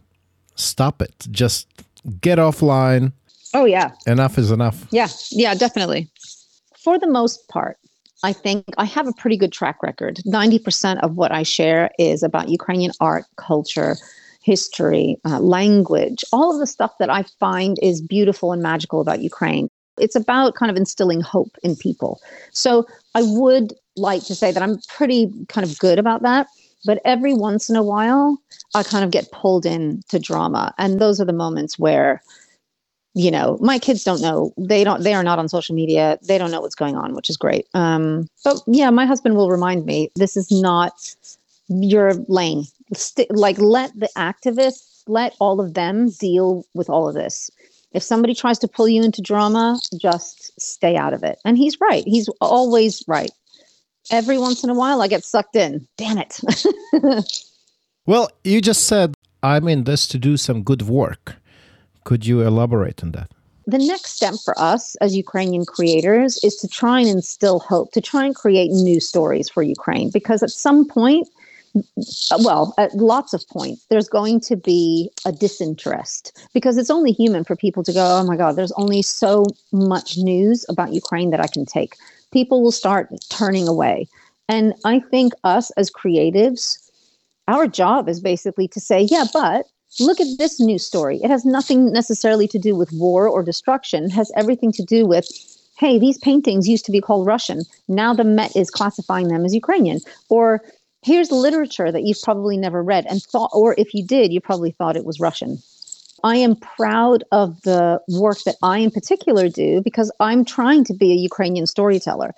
stop it. Just get offline. Oh, yeah. Enough is enough. Yeah, yeah, definitely. For the most part, I think I have a pretty good track record. 90% of what I share is about Ukrainian art, culture, history, uh, language, all of the stuff that I find is beautiful and magical about Ukraine. It's about kind of instilling hope in people. So I would like to say that I'm pretty kind of good about that. But every once in a while, I kind of get pulled into drama. And those are the moments where, you know, my kids don't know. They don't, they are not on social media. They don't know what's going on, which is great. Um, but yeah, my husband will remind me this is not your lane. St- like, let the activists, let all of them deal with all of this. If somebody tries to pull you into drama, just stay out of it. And he's right. He's always right. Every once in a while, I get sucked in. Damn it. [laughs] well, you just said, I'm in this to do some good work. Could you elaborate on that? The next step for us as Ukrainian creators is to try and instill hope, to try and create new stories for Ukraine. Because at some point, well, at lots of points, there's going to be a disinterest because it's only human for people to go, oh my God, there's only so much news about Ukraine that I can take. People will start turning away. And I think us as creatives, our job is basically to say, yeah, but look at this news story. It has nothing necessarily to do with war or destruction, it has everything to do with hey, these paintings used to be called Russian. Now the Met is classifying them as Ukrainian. Or here's literature that you've probably never read and thought, or if you did, you probably thought it was Russian. I am proud of the work that I, in particular, do because I'm trying to be a Ukrainian storyteller.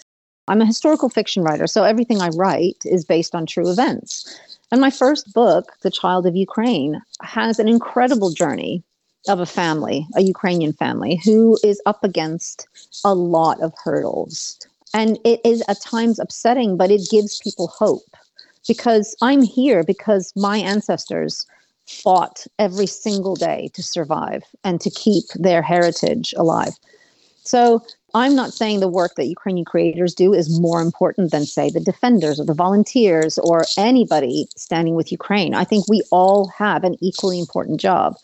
I'm a historical fiction writer, so everything I write is based on true events. And my first book, The Child of Ukraine, has an incredible journey of a family, a Ukrainian family, who is up against a lot of hurdles. And it is at times upsetting, but it gives people hope because I'm here because my ancestors fought every single day to survive and to keep their heritage alive. So I'm not saying the work that Ukrainian creators do is more important than, say, the defenders or the volunteers or anybody standing with Ukraine. I think we all have an equally important job.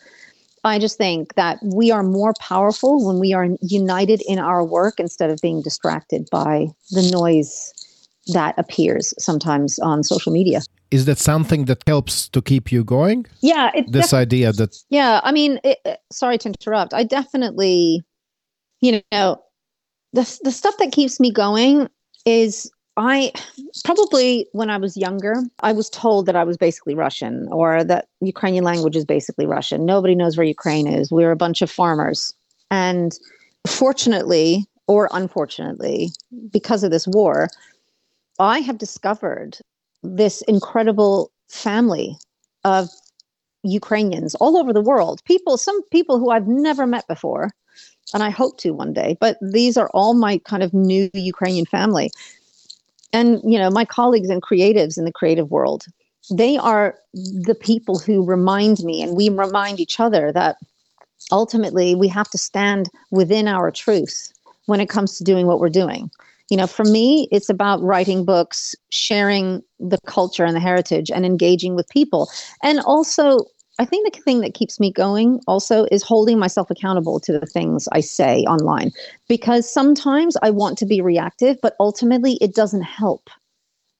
I just think that we are more powerful when we are united in our work instead of being distracted by the noise that appears sometimes on social media. Is that something that helps to keep you going? Yeah, this def- idea that. Yeah, I mean, it, sorry to interrupt. I definitely, you know, the the stuff that keeps me going is I probably when I was younger, I was told that I was basically Russian or that Ukrainian language is basically Russian. Nobody knows where Ukraine is. We're a bunch of farmers. And fortunately or unfortunately, because of this war, I have discovered this incredible family of Ukrainians all over the world. People, some people who I've never met before, and I hope to one day, but these are all my kind of new Ukrainian family. And, you know, my colleagues and creatives in the creative world, they are the people who remind me and we remind each other that ultimately we have to stand within our truth when it comes to doing what we're doing you know, for me, it's about writing books, sharing the culture and the heritage, and engaging with people. And also, I think the thing that keeps me going also is holding myself accountable to the things I say online because sometimes I want to be reactive, but ultimately it doesn't help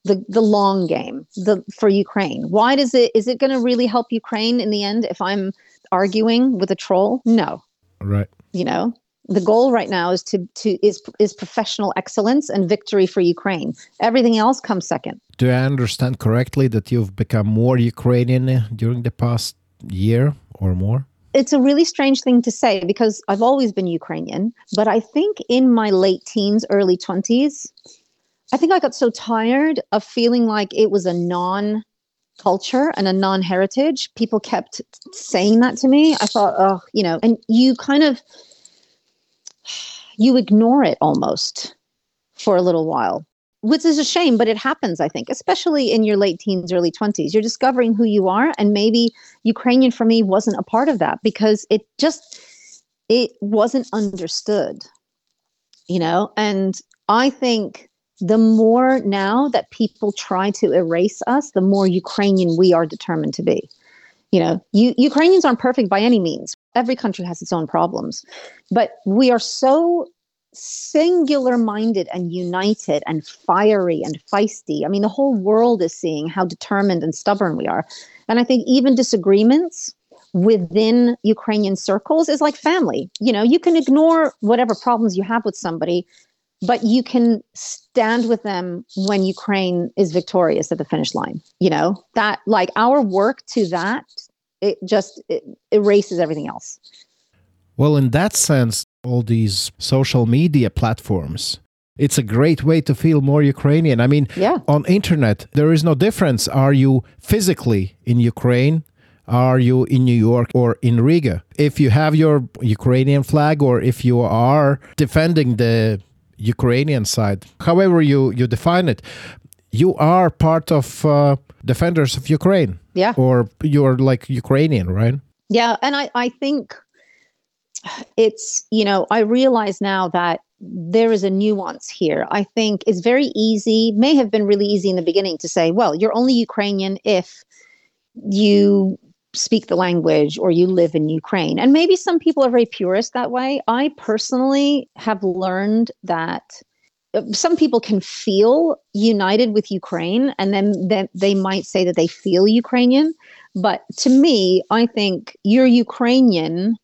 the the long game the for Ukraine. Why does it is it going to really help Ukraine in the end if I'm arguing with a troll? No. Right. You know, the goal right now is to to is is professional excellence and victory for Ukraine. Everything else comes second. Do I understand correctly that you've become more Ukrainian during the past year or more? It's a really strange thing to say because I've always been Ukrainian, but I think in my late teens, early 20s, I think I got so tired of feeling like it was a non culture and a non heritage. People kept saying that to me. I thought, oh, you know, and you kind of you ignore it almost for a little while, which is a shame, but it happens, I think, especially in your late teens, early 20s. You're discovering who you are. And maybe Ukrainian for me wasn't a part of that because it just, it wasn't understood, you know? And I think the more now that people try to erase us, the more Ukrainian we are determined to be You know, Ukrainians aren't perfect by any means. Every country has its own problems, but we are so singular minded and united and fiery and feisty. I mean, the whole world is seeing how determined and stubborn we are. And I think even disagreements within Ukrainian circles is like family. You know, you can ignore whatever problems you have with somebody, but you can stand with them when Ukraine is victorious at the finish line. You know, that like our work to that, it just it erases everything else. Well, in that sense, all these social media platforms it's a great way to feel more ukrainian. I mean yeah. on internet there is no difference. Are you physically in ukraine? Are you in new york or in riga? If you have your ukrainian flag or if you are defending the ukrainian side however you you define it you are part of uh, defenders of ukraine yeah or you're like ukrainian right yeah and i i think it's, you know, I realize now that there is a nuance here. I think it's very easy, may have been really easy in the beginning to say, well, you're only Ukrainian if you speak the language or you live in Ukraine. And maybe some people are very purist that way. I personally have learned that some people can feel united with Ukraine and then, they might say that they feel Ukrainian. But to me, I think you're Ukrainian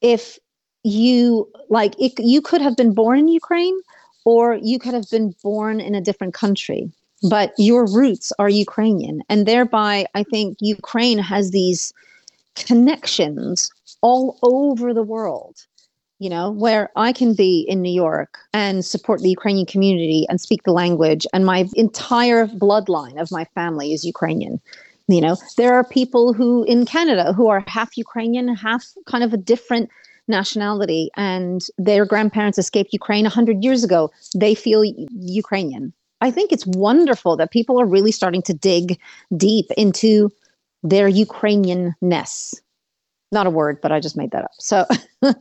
if you like it, you could have been born in Ukraine or you could have been born in a different country but your roots are Ukrainian and thereby I think Ukraine has these connections all over the world you know where I can be in New York and support the Ukrainian community and speak the language and my entire bloodline of my family is Ukrainian you know. There are people who in canada who are half ukrainian half kind of a different nationality and their grandparents escaped ukraine 100 years ago. They feel ukrainian. I think it's wonderful that people are really starting to dig deep into their ukrainianness. Not a word but i just made that up. So [laughs]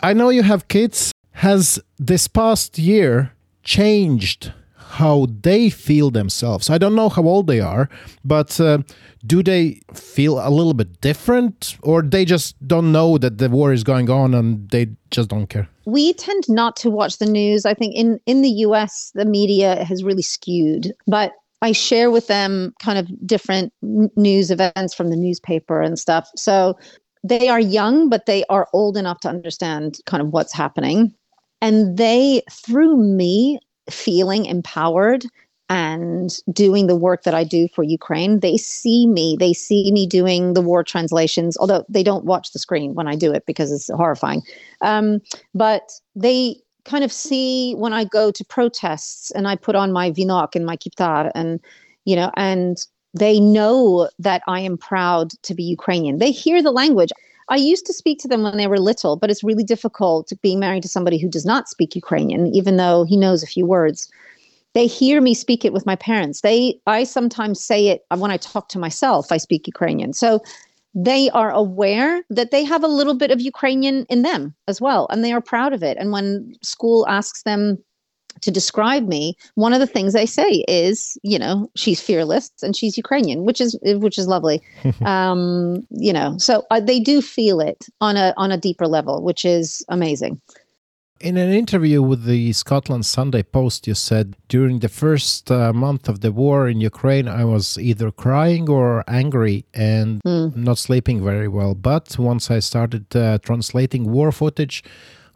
i know you have kids has this past year changed how they feel themselves. I don't know how old they are, but uh, do they feel a little bit different or they just don't know that the war is going on and they just don't care? We tend not to watch the news. I think in, in the US, the media has really skewed, but I share with them kind of different news events from the newspaper and stuff. So they are young, but they are old enough to understand kind of what's happening. And they, through me, feeling empowered and doing the work that I do for Ukraine, they see me. They see me doing the war translations, although they don't watch the screen when I do it because it's horrifying. Um, but they kind of see when I go to protests and I put on my vinok and my kiptar and, you know, and they know that I am proud to be Ukrainian. They hear the language. I used to speak to them when they were little, but it's really difficult being married to somebody who does not speak Ukrainian, even though he knows a few words. They hear me speak it with my parents. They, I sometimes say it uh, when I talk to myself. I speak Ukrainian, so they are aware that they have a little bit of Ukrainian in them as well, and they are proud of it. And when school asks them to describe me, one of the things they say is, you know, she's fearless and she's Ukrainian, which is which is lovely. [laughs] um, you know, so uh, they do feel it on a on a deeper level, which is amazing. In an interview with the Scotland Sunday Post, you said during the first uh, month of the war in Ukraine, I was either crying or angry and mm. not sleeping very well. But once I started uh, translating war footage,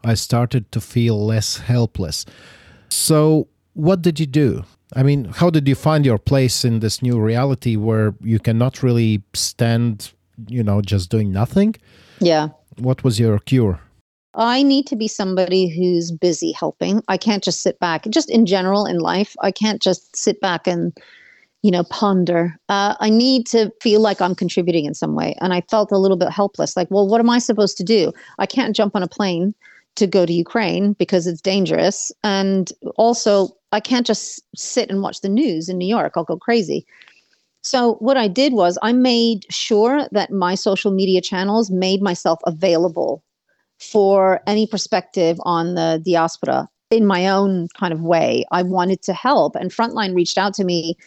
I started to feel less helpless. So, what did you do? I mean, how did you find your place in this new reality where you cannot really stand, you know, just doing nothing? Yeah. What was your cure? I need to be somebody who's busy helping. I can't just sit back. Just in general in life, I can't just sit back and, you know, ponder. Uh, I need to feel like I'm contributing in some way. And I felt a little bit helpless. Like, well, what am I supposed to do? I can't jump on a plane to go to Ukraine because it's dangerous. And also, I can't just sit and watch the news in New York. I'll go crazy. So, what I did was I made sure that my social media channels made myself available for any perspective on the diaspora in my own kind of way. I wanted to help. And Frontline reached out to me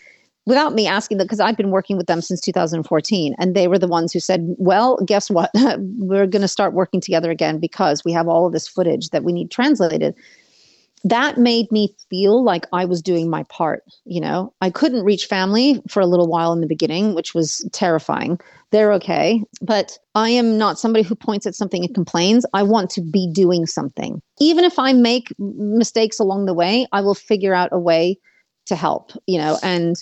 without me asking them, because I've been working with them since 2014, and they were the ones who said, Well, guess what? [laughs] we're going to start working together again because we have all of this footage that we need translated. That made me feel like I was doing my part. You know, I couldn't reach family for a little while in the beginning, which was terrifying. They're okay. But I am not somebody who points at something and complains. I want to be doing something. Even if I make mistakes along the way, I will figure out a way to help, you know, and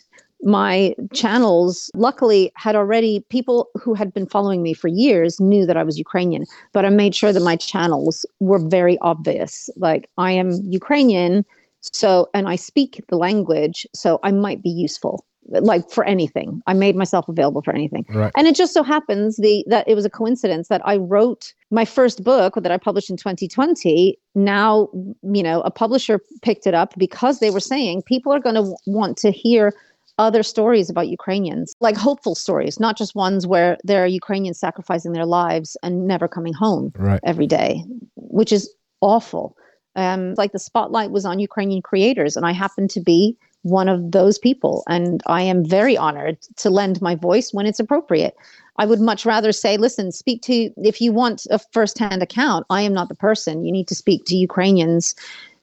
my channels luckily had already people who had been following me for years knew that I was Ukrainian, but I made sure that my channels were very obvious. Like I am Ukrainian, so and I speak the language, so I might be useful like for anything. I made myself available for anything. Right. And it just so happens the that it was a coincidence that I wrote my first book that I published in 2020. Now, you know, a publisher picked it up because they were saying people are going to want to hear other stories about Ukrainians, like hopeful stories, not just ones where there are Ukrainians sacrificing their lives and never coming home Right. every day, which is awful. Um, like the spotlight was on Ukrainian creators, and I happen to be one of those people. And I am very honored to lend my voice when it's appropriate. I would much rather say, listen, speak to, if you want a firsthand account, I am not the person. You need to speak to Ukrainians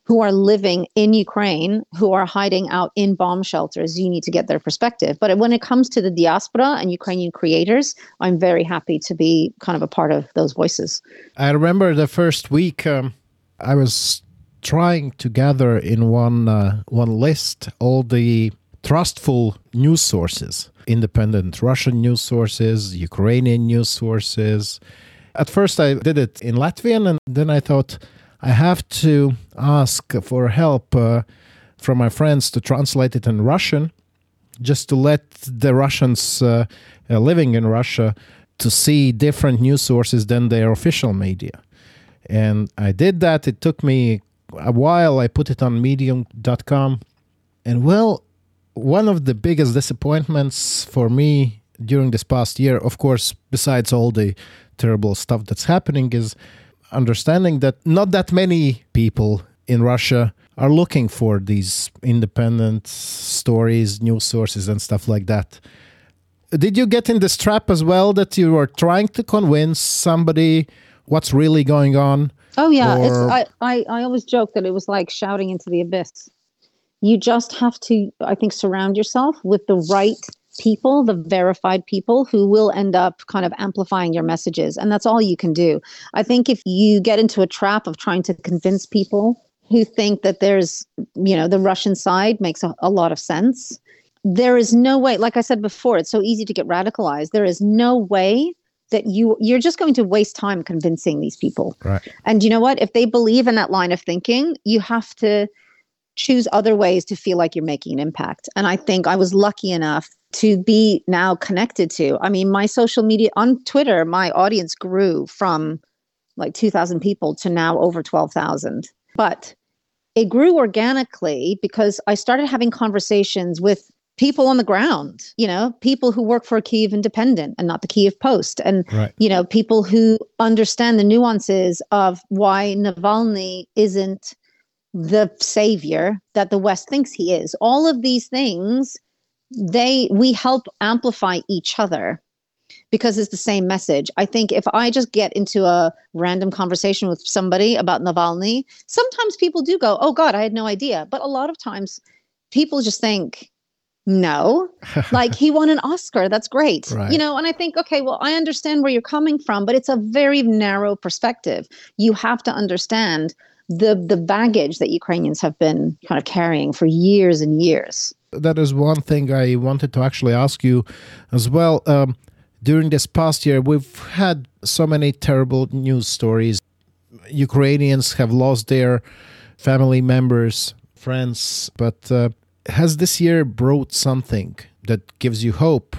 who are living in Ukraine, who are hiding out in bomb shelters. You need to get their perspective. But when it comes to the diaspora and Ukrainian creators, I'm very happy to be kind of a part of those voices. I remember the first week um, I was trying to gather in one uh, one list all the trustful news sources, independent Russian news sources, Ukrainian news sources. At first, I did it in Latvian, and then I thought I have to ask for help uh, from my friends to translate it in Russian, just to let the Russians uh, uh, living in Russia to see different news sources than their official media. And I did that. It took me a while. I put it on medium.com. And well, one of the biggest disappointments for me during this past year, of course, besides all the terrible stuff that's happening, is understanding that not that many people in Russia are looking for these independent stories, news sources, and stuff like that. Did you get in this trap as well that you were trying to convince somebody what's really going on? Oh yeah, Or- it's I, I I always joke that it was like shouting into the abyss. You just have to, I think, surround yourself with the right people, the verified people who will end up kind of amplifying your messages, and that's all you can do. I think if you get into a trap of trying to convince people who think that there's, you know, the Russian side makes a, a lot of sense. There is no way, like I said before, it's so easy to get radicalized. There is no way that you you're just going to waste time convincing these people. Right. And you know what? If they believe in that line of thinking, you have to choose other ways to feel like you're making an impact. And I think I was lucky enough to be now connected to. I mean, my social media on Twitter, my audience grew from like 2,000 people to now over 12,000. But it grew organically because I started having conversations with people on the ground, you know, people who work for a Kiev Independent and not the Kiev Post. And Right. you know, people who understand the nuances of why Navalny isn't the savior that the West thinks he is. All of these things, they we help amplify each other because it's the same message. I think if I just get into a random conversation with somebody about Navalny, sometimes people do go, "Oh God, I had no idea," but a lot of times people just think. No, [laughs] like he won an Oscar. That's great. Right. You know, and I think, okay, well, I understand where you're coming from, but it's a very narrow perspective. You have to understand the the baggage that Ukrainians have been kind of carrying for years and years. That is one thing I wanted to actually ask you as well. Um, during this past year, we've had so many terrible news stories. Ukrainians have lost their family members, friends, but uh, has this year brought something that gives you hope?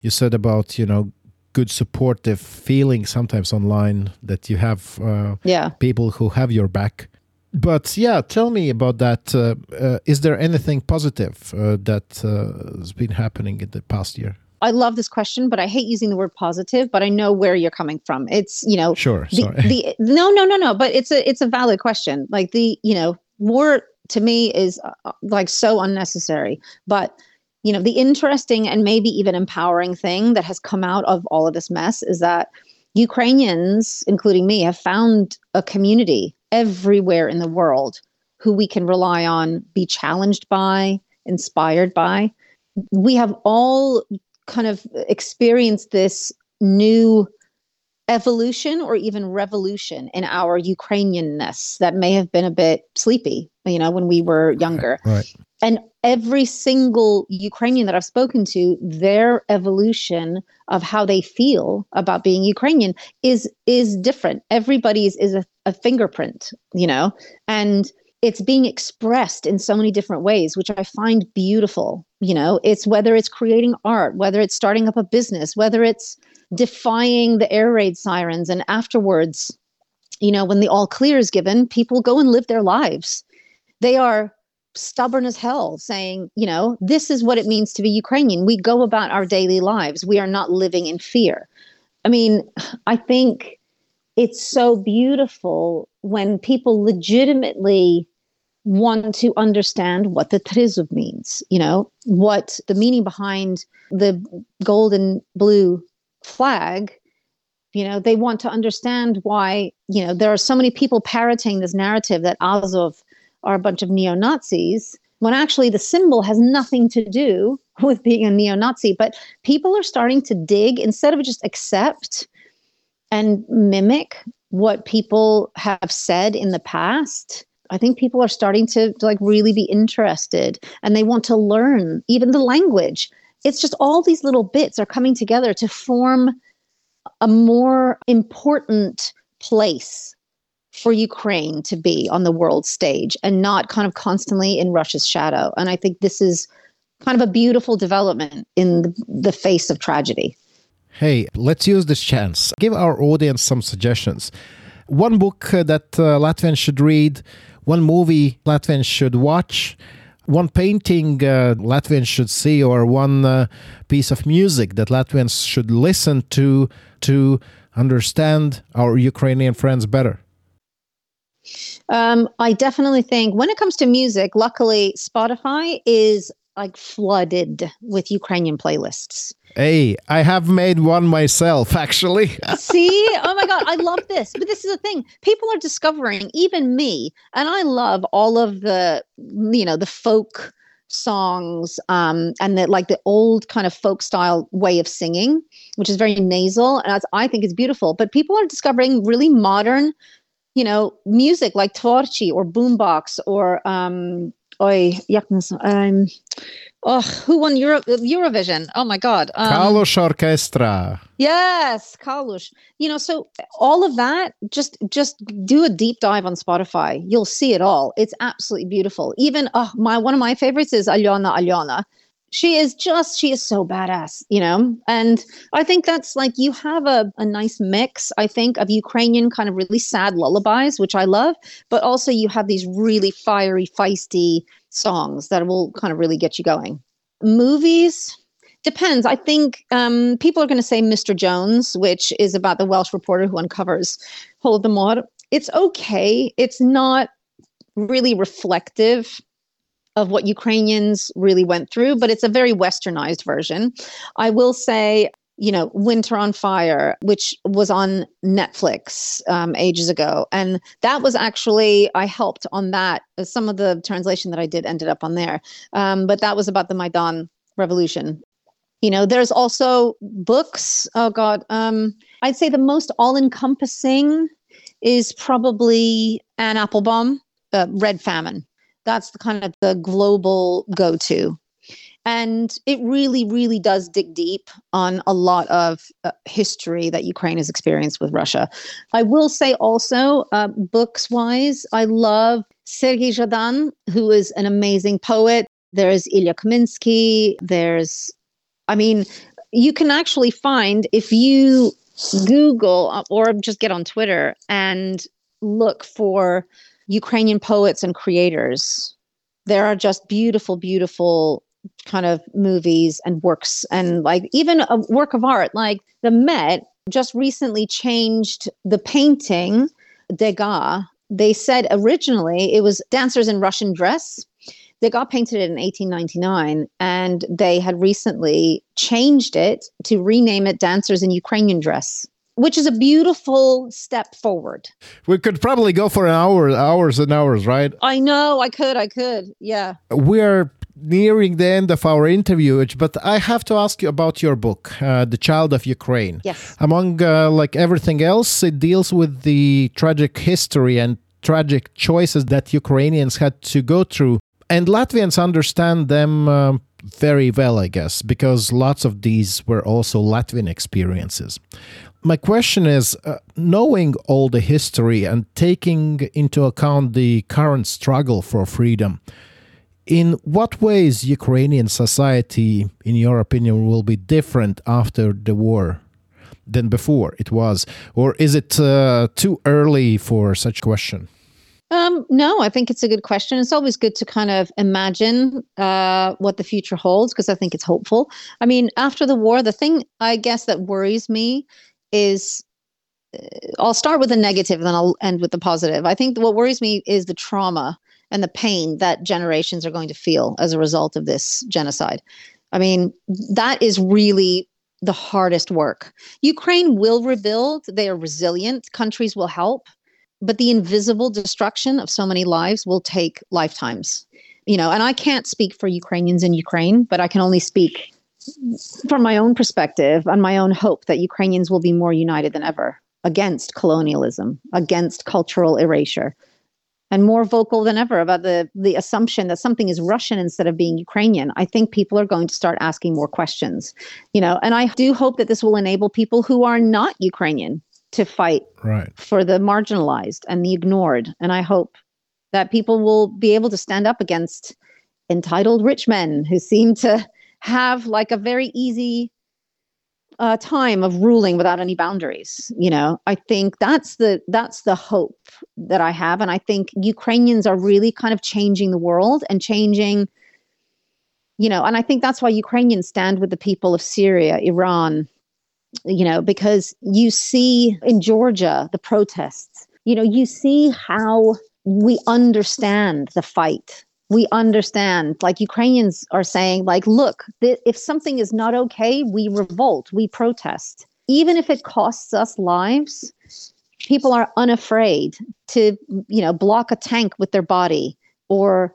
You said about, you know, good supportive feeling sometimes online that you have uh, Yeah. people who have your back. But yeah, tell me about that. Uh, uh, is there anything positive uh, that uh, has been happening in the past year? I love this question, but I hate using the word positive, but I know where you're coming from. It's, you know, Sure, the, sorry. the no no no no but it's a it's a valid question like the you know war to me is uh, like so unnecessary but you know, the interesting and maybe even empowering thing that has come out of all of this mess is that Ukrainians, including me, have found a community everywhere in the world who we can rely on, be challenged by, inspired by. We have all kind of experienced this new evolution or even revolution in our Ukrainianness that may have been a bit sleepy, you know, when we were younger. Right. And every single Ukrainian that I've spoken to, their evolution of how they feel about being Ukrainian is is different. Everybody's is a, a fingerprint, you know, and it's being expressed in so many different ways, which I find beautiful. You know, it's whether it's creating art, whether it's starting up a business, whether it's defying the air raid sirens, and afterwards, you know, when the all clear is given, people go and live their lives. They are stubborn as hell saying, you know, this is what it means to be Ukrainian. We go about our daily lives. We are not living in fear. I mean, I think it's so beautiful when people legitimately want to understand what the trizub means, you know, what the meaning behind the gold and blue flag you know they want to understand why you know there are so many people parroting this narrative that azov are a bunch of neo Nazis, when actually the symbol has nothing to do [laughs] with being a neo Nazi. But people are starting to dig instead of just accept and mimic what people have said in the past. I think people are starting to, to like really be interested and they want to learn even the language. It's just all these little bits are coming together to form a more important place for Ukraine to be on the world stage and not kind of constantly in Russia's shadow. And I think this is kind of a beautiful development in the, face of tragedy. Hey, let's use this chance. Give our audience some suggestions. One book uh, that uh, Latvians should read, one movie Latvians should watch, one painting uh, Latvians should see, or one uh, piece of music that Latvians should listen to to understand our Ukrainian friends better. Um, I definitely think when it comes to music, luckily Spotify is like flooded with Ukrainian playlists. Hey, I have made one myself, actually. [laughs] See? Oh my God, I love this. But this is the thing people are discovering, even me, and I love all of the, you know, the folk songs um, and the like the old kind of folk style way of singing, which is very nasal. And I think it's beautiful. But people are discovering really modern you know, music like Tvorchi or Boombox or um, oi, um, oh, who won Euro- Eurovision? Oh my God. Um, Kalush Orchestra. Yes, Kalush. You know, so all of that, just just do a deep dive on Spotify. You'll see it all. It's absolutely beautiful. Even oh, my one of my favorites is Alyona Alyona she is just she is so badass you know? And i think that's like you have a, a nice mix i think of ukrainian kind of really sad lullabies which i love but also you have these really fiery feisty songs that will kind of really get you going. Movies? Depends. I think um, people are going to say mr jones which is about the welsh reporter who uncovers holodomor. It's okay. It's not really reflective of what Ukrainians really went through, but it's a very westernized version. I will say, you know, Winter on Fire, which was on Netflix um, ages ago. And that was actually, I helped on that. Some of the translation that I did ended up on there. Um, but that was about the Maidan revolution. You know, there's also books. Oh, God. Um, I'd say the most all encompassing is probably Anne Applebaum, uh, Red Famine that's the kind of the global go to. And it really, really does dig deep on a lot of uh, history that Ukraine has experienced with Russia. I will say also, uh, books wise, I love Sergei Zhadan who is an amazing poet. There's Ilya Kaminsky. There's, I mean, you can actually find if you Google uh, or just get on Twitter and look for Ukrainian poets and creators. There are just beautiful, beautiful kind of movies and works, and like even a work of art, like the Met just recently changed the painting Degas. They said originally it was dancers in Russian dress. They got painted in 1899 and they had recently changed it to rename it Dancers in Ukrainian Dress. Which is a beautiful step forward. We could probably go for an hour, hours and hours, right? I know, I could, I could. Yeah. We're nearing the end of our interview, but I have to ask you about your book, uh, "The Child of Ukraine." Yes. Among uh, like everything else, it deals with the tragic history and tragic choices that Ukrainians had to go through, and Latvians understand them. Um, very well, I guess, because lots of these were also Latvian experiences. My question is uh, knowing all the history and taking into account the current struggle for freedom, in what ways Ukrainian society, in your opinion, will be different after the war than before it was? Or is it uh, too early for such question? Um, no, I think it's a good question. It's always good to kind of imagine uh, what the future holds because I think it's hopeful. I mean, after the war, the thing I guess that worries me is uh, I'll start with the negative and then I'll end with the positive. I think what worries me is the trauma and the pain that generations are going to feel as a result of this genocide. I mean, that is really the hardest work. Ukraine will rebuild, they are resilient, countries will help, but the invisible destruction of so many lives will take lifetimes. You know, and I can't speak for Ukrainians in Ukraine, but I can only speak from my own perspective and my own hope that Ukrainians will be more united than ever against colonialism, against cultural erasure, and more vocal than ever about the the assumption that something is Russian instead of being Ukrainian. I think people are going to start asking more questions, you know, and I do hope that this will enable people who are not Ukrainian to fight right. for the marginalized and the ignored. And I hope that people will be able to stand up against entitled rich men who seem to have like a very easy uh, time of ruling without any boundaries. You know, I think that's the that's the hope that I have, and I think Ukrainians are really kind of changing the world and changing. You know, and I think that's why Ukrainians stand with the people of Syria, Iran. You know, because you see in Georgia the protests. You know, you see how we understand the fight we understand like ukrainians are saying like look th- if something is not okay we revolt we protest. Even if it costs us lives people are unafraid to you know block a tank with their body or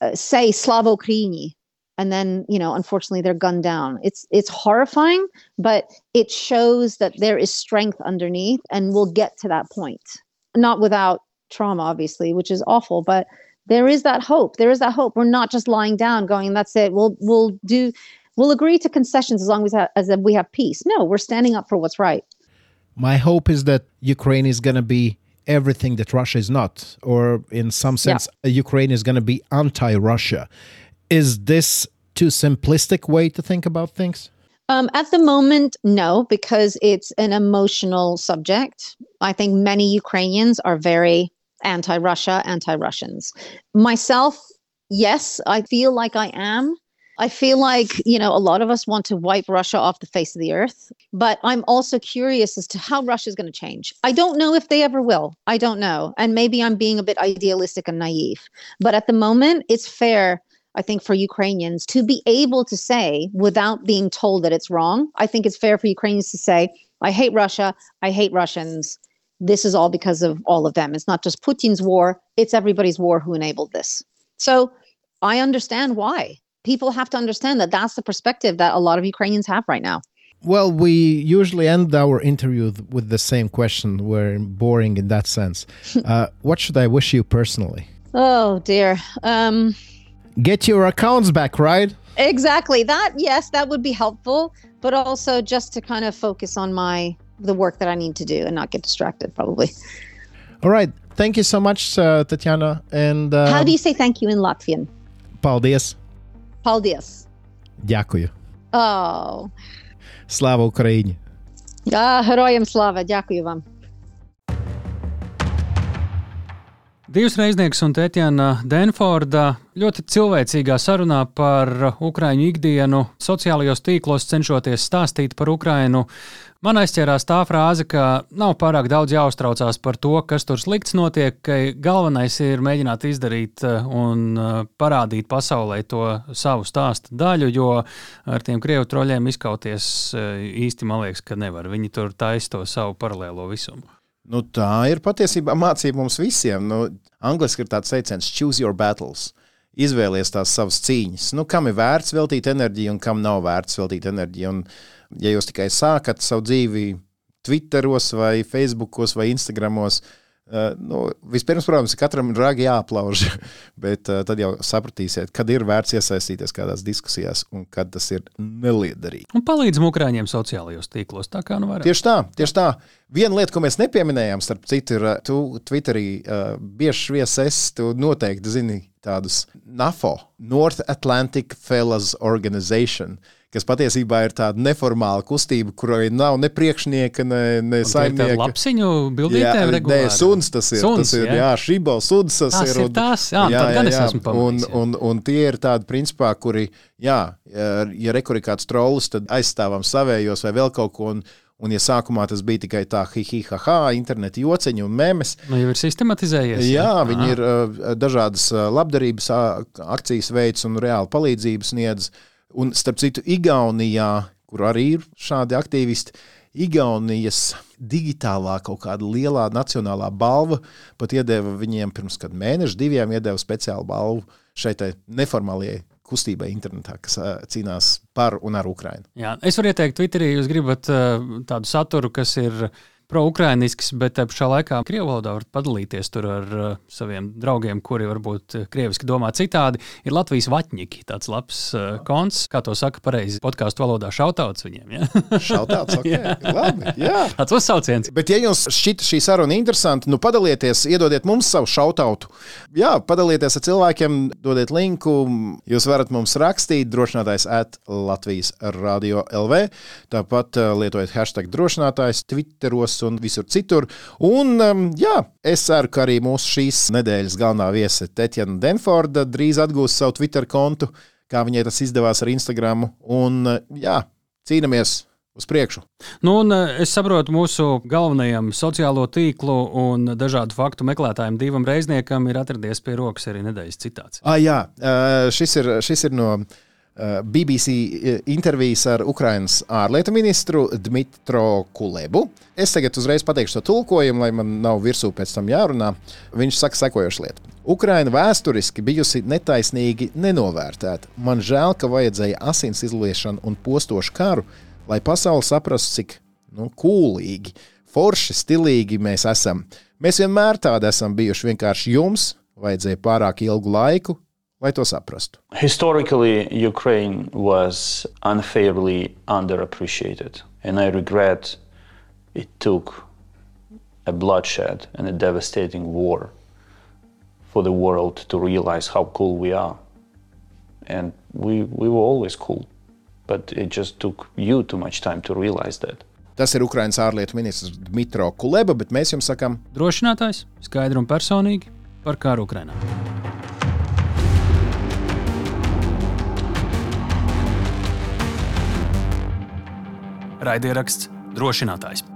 uh, say slavo Ukraini and then you know unfortunately they're gunned down. It's it's horrifying but it shows that there is strength underneath and we'll get to that point. Not without trauma obviously which is awful but there is that hope. There is that hope. We're not just lying down going, that's it. We'll we'll do we'll agree to concessions as long as as we have peace. No, we're standing up for what's right. My hope is that Ukraine is going to be everything that Russia is not, or in some sense, yeah. Ukraine is going to be anti-Russia. Is this too simplistic way to think about things? Um, at the moment, no, because it's an emotional subject. I think many Ukrainians are very anti Russia, anti Russians. Myself, yes, I feel like I am. I feel like, you know, a lot of us want to wipe Russia off the face of the earth, but I'm also curious as to how Russia is going to change. I don't know if they ever will. I don't know. And maybe I'm being a bit idealistic and naive. But at the moment, it's fair, I think, for Ukrainians to be able to say without being told that it's wrong. I think it's fair for Ukrainians to say, I hate Russia. I hate Russians this is all because of all of them. It's not just Putin's war, it's everybody's war who enabled this. So I understand why. People have to understand that that's the perspective that a lot of Ukrainians have right now. Well, we usually end our interview with the same question. We're boring in that sense. [laughs] Uh, what should I wish you personally? Oh, dear. Um, Get your accounts back, right? Exactly. That, yes, that would be helpful. But also just to kind of focus on my the work that I need to do and not get distracted, probably. All right. Thank you so much, uh, Tatiana. And uh, how do you say thank you in Latvian? Paldies. Paldies. Дякую. Oh. Слава Україні. Ah, героям слава. Дякую вам. Divas reiznieks un Tētjana Denforda ļoti cilvēcīgā sarunā par Ukraiņu ikdienu, sociālajos tīklos cenšoties stāstīt par Ukrainu. Man aizķērās tā frāze, ka nav pārāk daudz jāuztraucās par to, kas tur slikts notiek, ka galvenais ir mēģināt izdarīt eh, un eh, parādīt pasaulē to savu stāstu daļu, jo ar tiem krievu troļļiem izkauties eh, īsti man liekas, ka nevar. Viņi tur taisa to savu paralēlo visumu. Nu, tā ir patiesībā mācība mums visiem. Nu, Angliski ir tāds teiciens, choose your battles. Izvēlies tās savas cīņas. Nu, kam ir vērts veltīt enerģiju un kam nav vērts veltīt enerģiju. Un, ja jūs tikai sākat savu dzīvi Twitteros, vai Facebookos, vai Instagramos, uh, nu, vispirms, protams, katram ir ragi jāaplauž, [laughs] bet uh, tad jau sapratīsiet, kad ir vērts iesaistīties kādās diskusijās un kad tas ir neliederīgi. Un palīdzam Ukrāņiem sociālajos tīklos. Tā kā nu varam. Tieši tā, tieši tā. Viena lieta, ko mēs nepieminējām, starp citu, ir, tu Twitterī uh, bieži viesis, tu noteikti zini tādus NAFO, North Atlantic Fellas Organization. Uh, kas patiesībā ir tāda neformāla kustība, kurai nav ne priekšnieka, ne, ne saimnieka. Lapsiņu bildītēm regulāri. Nē, suns tas ir. Suns, tas ir, jā, jā šibo suns tas, tas ir. Un, ir tas, jā, jā, jā, jā. Un, un, un tie ir tādi principā, kuri, jā, ja rekur ir kāds trolls, tad aizstāvam savējos vai vēl kaut ko. Un, Un, ja sākumā tas bija tikai tā, hihihaha, interneta jociņi un mēmes, nu, jau ir sistematizējies. Jā, jā viņi ir uh, dažādas labdarības akcijas veids un reāli palīdzības sniedz. Uh, Un starp citu, Igaunijā, kur arī ir šādi aktīvisti, Igaunijas digitālā kaut kāda lielā nacionālā balva pat iedeva viņiem pirms kāda mēneša, diviem iedeva speciālu balvu šai neformālajai kustībai internetā, kas cīnās par un ar Ukrajinu. Es varu ieteikt Twitterī, jūs gribat tādu saturu, kas ir pro-ukrainisks, bet pašā laikā krievu valodā var padalīties ar uh, saviem draugiem, kuri varbūt uh, krieviski domā citādi. Ir Latvijas vatņiki, tāds labs uh, konts, kā to saka pareizi podkāstu valodā, šautauts viņiem. Ja? [laughs] šautauts, ok, [laughs] jā. labi. Jā. Tāds uzsauciens. Bet, ja jums šķita šī saruna interesanta, nu padalieties, iedodiet mums savu šautautu. Jā, padalieties ar cilvēkiem, dodiet linku. Jūs varat mums rakstīt drošinātājs at Latvijas radio LV. Tāpat uh, lietojiet hashtag drošinātājs Twitteros un visur citur. Un, um, jā, es ceru, ka arī mūsu šīs nedēļas galvenā viese Tetjana Denforda drīz atgūs savu Twitter kontu, kā viņai tas izdevās ar Instagram. Un, uh, jā, cīnāmies! uz priekšu. Nu, un, uh, es saprotu, mūsu galvenajam sociālo tīklu un dažādu faktu meklētājiem, divam reizniekam, ir atradies pie rokas arī nedēļas citāts. Ah, jā, uh, šis ir, šis ir no BBC eh, intervijas ar Ukraiņas ārlietu ministru Dmitro Kulebu. Es tagad uzreiz pateikšu to tulkojumu, lai man nav virsū pēc tam jārunā. Viņš saka sekojošu lietu. Ukraina vēsturiski bijusi netaisnīgi nenovērtēta. Man žēl, ka vajadzēja asins izliešanu un postošu karu, lai pasaule saprastu, cik nu, kūlīgi, forši, stilīgi mēs esam. Mēs vienmēr tādi esam bijuši. Vienkārši jums vajadzēja pārāk ilgu laiku, lai to saprastu. Historically, Ukraine was unfairly underappreciated, and I regret it took a bloodshed and a devastating war for the world to realize how cool we are. And we, we were always cool, but it just took you too much time to realize that. Tas ir Ukraiņas ārlietu ministrs Dmitro Kuleba, bet mēs jums sakām, drošinātājs skaidri un personīgi par karu Ukraiņā. Raidieraksts drošinātājs.